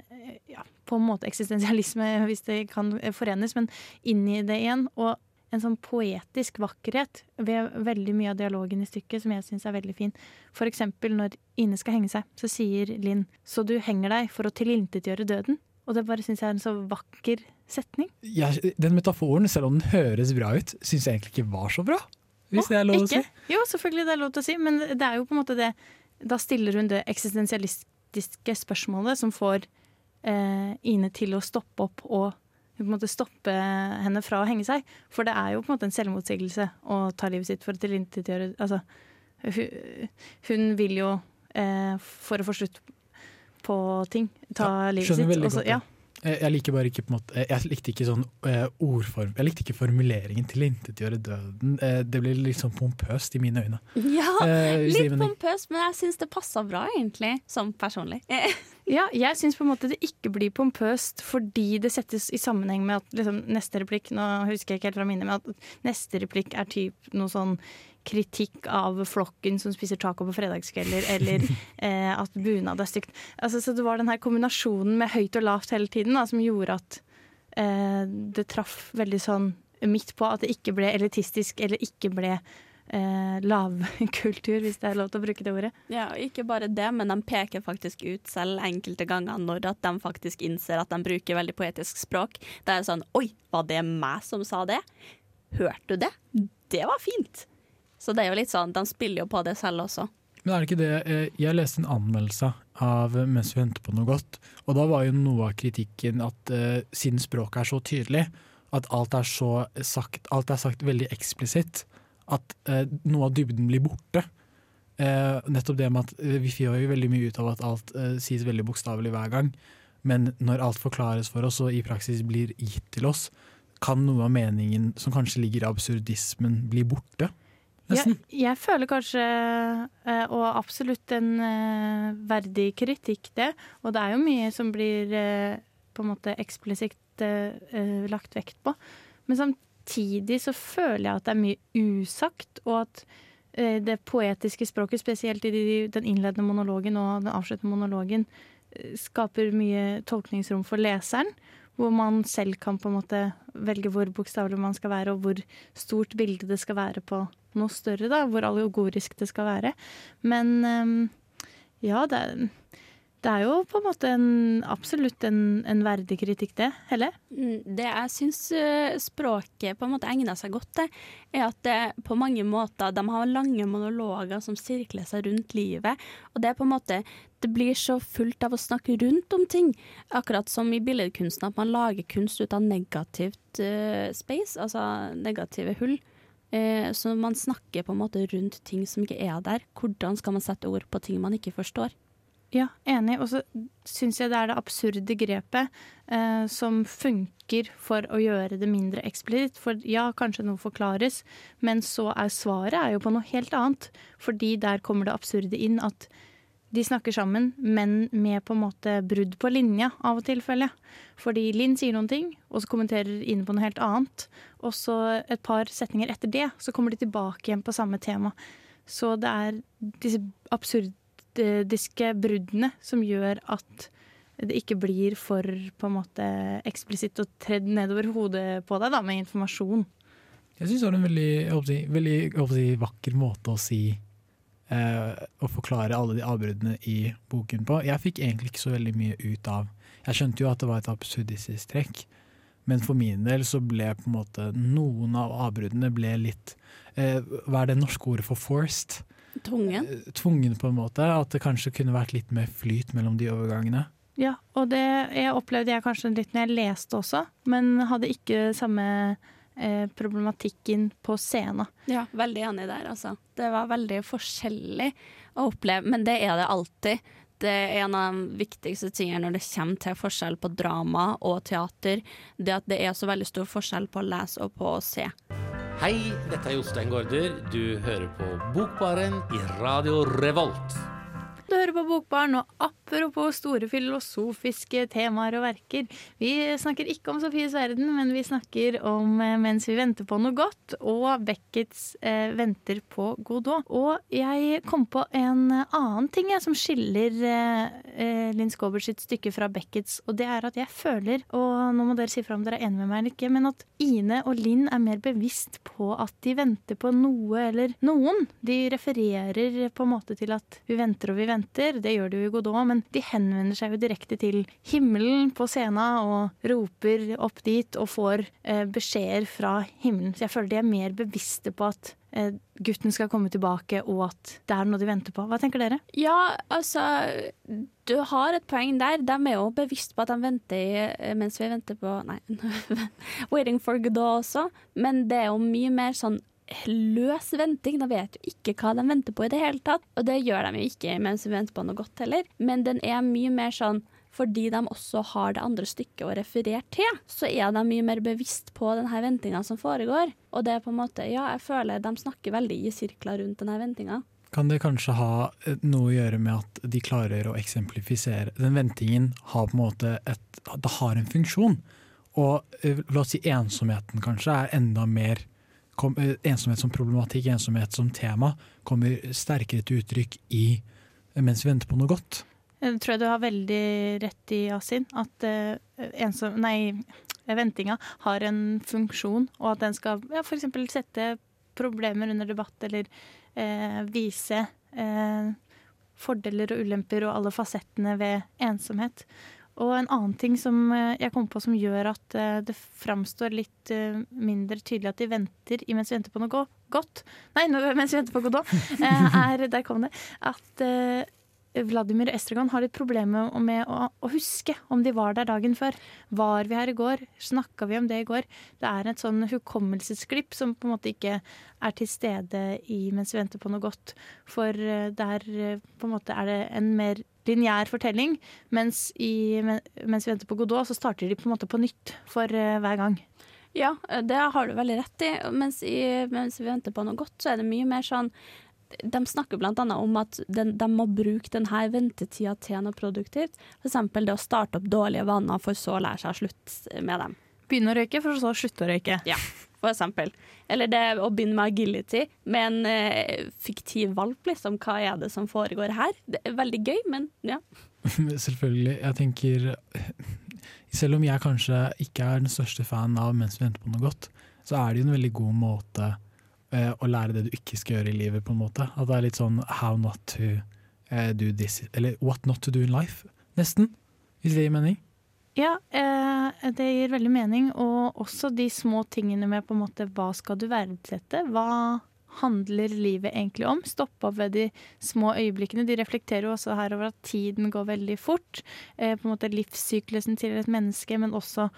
ja, på en måte eksistensialisme, hvis det kan forenes, men inn i det igjen. Og en sånn poetisk vakkerhet ved veldig mye av dialogen i stykket som jeg syns er veldig fin. For eksempel når Ine skal henge seg, så sier Linn 'så du henger deg for å tilintetgjøre døden'. Og det bare syns jeg er en så vakker setning. Ja, den metaforen, selv om den høres bra ut, syns jeg egentlig ikke var så bra. Hvis det er lov å si. Jo, selvfølgelig det er lov til å si, men det er jo på en måte det Da stiller hun det eksistensialistiske spørsmålet som får eh, Ine til å stoppe opp og på en måte stoppe henne fra å henge seg. For det er jo på en måte en selvmotsigelse å ta livet sitt for å tilintetgjøre Altså, hun, hun vil jo, eh, for å få slutt på ting, ta livet Skjønner sitt. veldig godt ja. Jeg, jeg liker bare ikke på en måte Jeg likte ikke sånn eh, ordform Jeg likte ikke formuleringen 'tilintetgjøre døden'. Eh, det blir litt sånn pompøst i mine øyne. Ja, Eh, litt mening. pompøst, men jeg syns det passer bra, egentlig. Sånn personlig. Ja, jeg syns på en måte det ikke blir pompøst fordi det settes i sammenheng med at liksom, neste replikk Nå husker jeg ikke helt fra minnet, men at neste replikk er typ noe sånn kritikk av flokken som spiser taco på fredagskvelder, eller eh, at bunad er stygt. Altså, så det var den her kombinasjonen med høyt og lavt hele tiden da, som gjorde at eh, det traff veldig sånn midt på at det ikke ble elitistisk eller ikke ble eh, lavkultur, hvis det er lov til å bruke det ordet. Ja, og ikke bare det, men de peker faktisk ut selv enkelte ganger når at de faktisk innser at de bruker veldig poetisk språk. Det er sånn Oi, var det meg som sa det? Hørte du det? Det var fint! Så det er jo litt sånn, de spiller jo på det selv også. Men er det ikke det eh, Jeg leste en anmeldelse av 'Mens vi venter på noe godt', og da var jo noe av kritikken at uh, siden språket er så tydelig, at alt er så sagt, alt er sagt veldig eksplisitt, at uh, noe av dybden blir borte. Uh, nettopp det med at vi får jo veldig mye ut av at alt sies veldig bokstavelig hver gang, men når alt forklares for oss og i praksis blir gitt til oss, kan noe av meningen som kanskje ligger i absurdismen, bli borte. Jeg, Nesten. jeg føler kanskje, eh, og absolutt en eh, verdig kritikk det, og det er jo mye som blir eh, på en måte eksplisitt lagt vekt på. Men samtidig så føler jeg at det er mye usagt, og at det poetiske språket, spesielt i den innledende monologen og den avsluttende monologen, skaper mye tolkningsrom for leseren. Hvor man selv kan på en måte velge hvor bokstavelig man skal være, og hvor stort bilde det skal være på noe større, da. Hvor allegorisk det skal være. Men um, ja, det er, det er jo på en måte en, absolutt en, en verdig kritikk, det. Helle? Mm, Det jeg syns eh, språket på en måte egner seg godt til, er at det på mange måter De har lange monologer som sirkler seg rundt livet. Og det er på en måte Det blir så fullt av å snakke rundt om ting. Akkurat som i billedkunsten, at man lager kunst ut av negativt uh, space, altså negative hull. Uh, så man snakker på en måte rundt ting som ikke er der. Hvordan skal man sette ord på ting man ikke forstår? Ja, enig. Og så syns jeg det er det absurde grepet eh, som funker for å gjøre det mindre eksplisitt. For ja, kanskje noe forklares, men så er svaret er jo på noe helt annet. Fordi der kommer det absurde inn at de snakker sammen, men med på en måte brudd på linja av og til, føler jeg. Fordi Linn sier noen ting, og så kommenterer Ine på noe helt annet. Og så et par setninger etter det, så kommer de tilbake igjen på samme tema. Så det er disse absurdiske bruddene som gjør at det ikke blir for på en måte eksplisitt og tredd nedover hodet på deg da, med informasjon. Jeg syns det var en veldig, jeg veldig vakker måte å si eh, Å forklare alle de avbruddene i boken på. Jeg fikk egentlig ikke så veldig mye ut av Jeg skjønte jo at det var et absurdistisk trekk, men for min del så ble på en måte noen av avbruddene ble litt eh, Hva er det norske ordet for forced? Tvungen. eh, tvungen på en måte. At det kanskje kunne vært litt mer flyt mellom de overgangene. Ja, og det jeg opplevde jeg kanskje litt når jeg leste også, men hadde ikke samme eh, problematikken på scenen. Ja, veldig enig der, altså. Det var veldig forskjellig å oppleve, men det er det alltid. Det er en av de viktigste tingene når det kommer til forskjell på drama og teater. Det at det er så veldig stor forskjell på å lese og på å se. Hei, dette er Jostein Gaarder. Du hører på Bokbaren i Radio Revolt. Du hører på Bokbarn, og apropos store filosofiske temaer og verker. Vi snakker ikke om Sofies verden, men vi snakker om eh, Mens vi venter på noe godt og Beckets eh, Venter på Godot. Og jeg kom på en annen ting jeg, som skiller eh, eh, Linn Skåber sitt stykke fra Beckets, og det er at jeg føler, og nå må dere si fra om dere er enige med meg eller ikke, men at Ine og Linn er mer bevisst på at de venter på noe eller noen. De refererer på en måte til at vi venter og vi venter. Det gjør de jo i Godot, men de henvender seg jo direkte til himmelen på scenen og roper opp dit og får eh, beskjeder fra himmelen. Så jeg føler de er mer bevisste på at eh, gutten skal komme tilbake, og at det er noe de venter på. Hva tenker dere? Ja, altså Du har et poeng der. De er jo bevisst på at de venter eh, mens vi venter på Nei, Waiting for Godot også, men det er jo mye mer sånn løs venting. De vet jo ikke hva de venter på i det hele tatt. Og det gjør de jo ikke mens vi venter på noe godt heller. Men den er mye mer sånn fordi de også har det andre stykket å referere til, så er de mye mer bevisst på denne ventinga som foregår. Og det er på en måte, ja, jeg føler de snakker veldig i sirkler rundt denne ventinga. Kan det kanskje ha eh, noe å gjøre med at de klarer å eksemplifisere Den ventingen har på en måte et Det har en funksjon. Og eh, la oss si ensomheten kanskje er enda mer kom, eh, Ensomhet som problematikk, ensomhet som tema, kommer sterkere til uttrykk i eh, mens vi venter på noe godt. Jeg tror jeg du har veldig rett i, Asin. At uh, ensom, nei, ventinga har en funksjon, og at den skal ja, f.eks. sette problemer under debatt, eller uh, vise uh, fordeler og ulemper og alle fasettene ved ensomhet. Og en annen ting som eh, jeg kom på som gjør at eh, det framstår litt eh, mindre tydelig at de venter mens vi venter på noe godt Nei, mens vi venter på Godot, er Der kom det. At Vladimir og Estragon har litt problemer med å, å huske om de var der dagen før. Var vi her i går? Snakka vi om det i går? Det er et sånn hukommelsesklipp som på en måte ikke er til stede i mens vi venter på noe godt. For der på en måte er det en mer lineær fortelling, mens i, mens vi venter på Godot, så starter de på en måte på nytt for eh, hver gang. Ja, det har du veldig rett i. Mens, i, mens vi venter på noe godt, så er det mye mer sånn De snakker bl.a. om at den, de må bruke denne ventetida til noe produktivt. F.eks. det å starte opp dårlige vaner, for så å lære seg å slutte med dem. Begynne å røyke, for så å slutte å røyke. Ja, for eksempel. Eller det å begynne med agility med en eh, fiktiv valp, liksom. Hva er det som foregår her? Det er veldig gøy, men ja. Selvfølgelig. Jeg tenker Selv om jeg kanskje ikke er den største fan av Mens vi venter på noe godt, så er det jo en veldig god måte eh, å lære det du ikke skal gjøre i livet, på en måte. At det er litt sånn how not to eh, do this Eller what not to do in life, nesten. Hvis det gir mening. Ja, eh, det gir veldig mening. Og også de små tingene med på en måte hva skal du verdsette? Hva handler livet egentlig om? Stoppe opp ved de små øyeblikkene. De reflekterer jo også her over at tiden går veldig fort. Eh, på en måte livssyklusen til et menneske, men også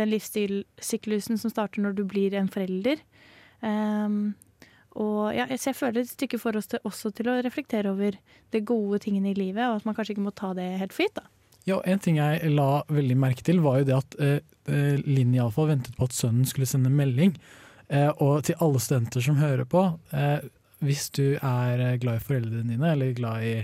den livssyklusen som starter når du blir en forelder. Um, og ja, jeg føler et stykke for oss til, også til å reflektere over de gode tingene i livet, og at man kanskje ikke må ta det helt for gitt. da. Ja, En ting jeg la veldig merke til, var jo det at eh, eh, Linn iallfall ventet på at sønnen skulle sende melding. Eh, og til alle studenter som hører på, eh, hvis du er eh, glad i foreldrene dine, eller glad i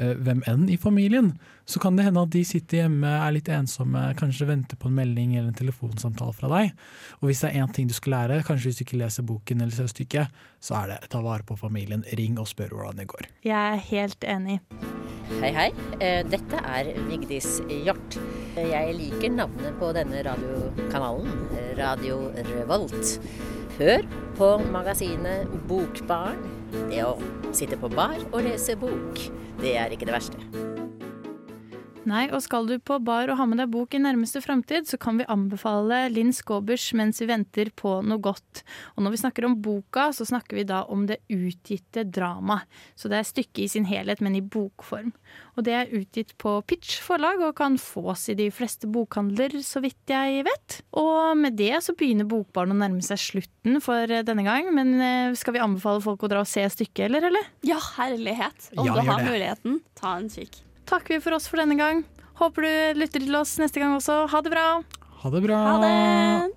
hvem enn i familien, så kan det hende at de sitter hjemme, er litt ensomme, kanskje venter på en melding eller en telefonsamtale fra deg. Og hvis det er én ting du skal lære, kanskje hvis du ikke leser boken eller ser stykket, så er det ta vare på familien, ring og spør hvordan det går. Jeg er helt enig. Hei, hei. Eh, Dette er Vigdis Hjort. Jeg liker navnet på denne radiokanalen, Radio Revolt. Hør på magasinet Bokbarn. Det å sitte på bar og lese bok, det er ikke det verste. Nei, og skal du på bar og ha med deg bok i nærmeste framtid, så kan vi anbefale Linn Skåbers 'Mens vi venter på noe godt'. Og når vi snakker om boka, så snakker vi da om det utgitte drama. Så det er stykket i sin helhet, men i bokform. Og det er utgitt på Pitch forlag og kan fås i de fleste bokhandler, så vidt jeg vet. Og med det så begynner Bokbarn å nærme seg slutten for eh, denne gang. Men eh, skal vi anbefale folk å dra og se stykket, eller? eller? Ja, herlighet. Om Ja, du har det. muligheten, ta en kikk. Takker vi for oss for denne gang. Håper du lytter til oss neste gang også. Ha det bra! Ha det bra. Ha det!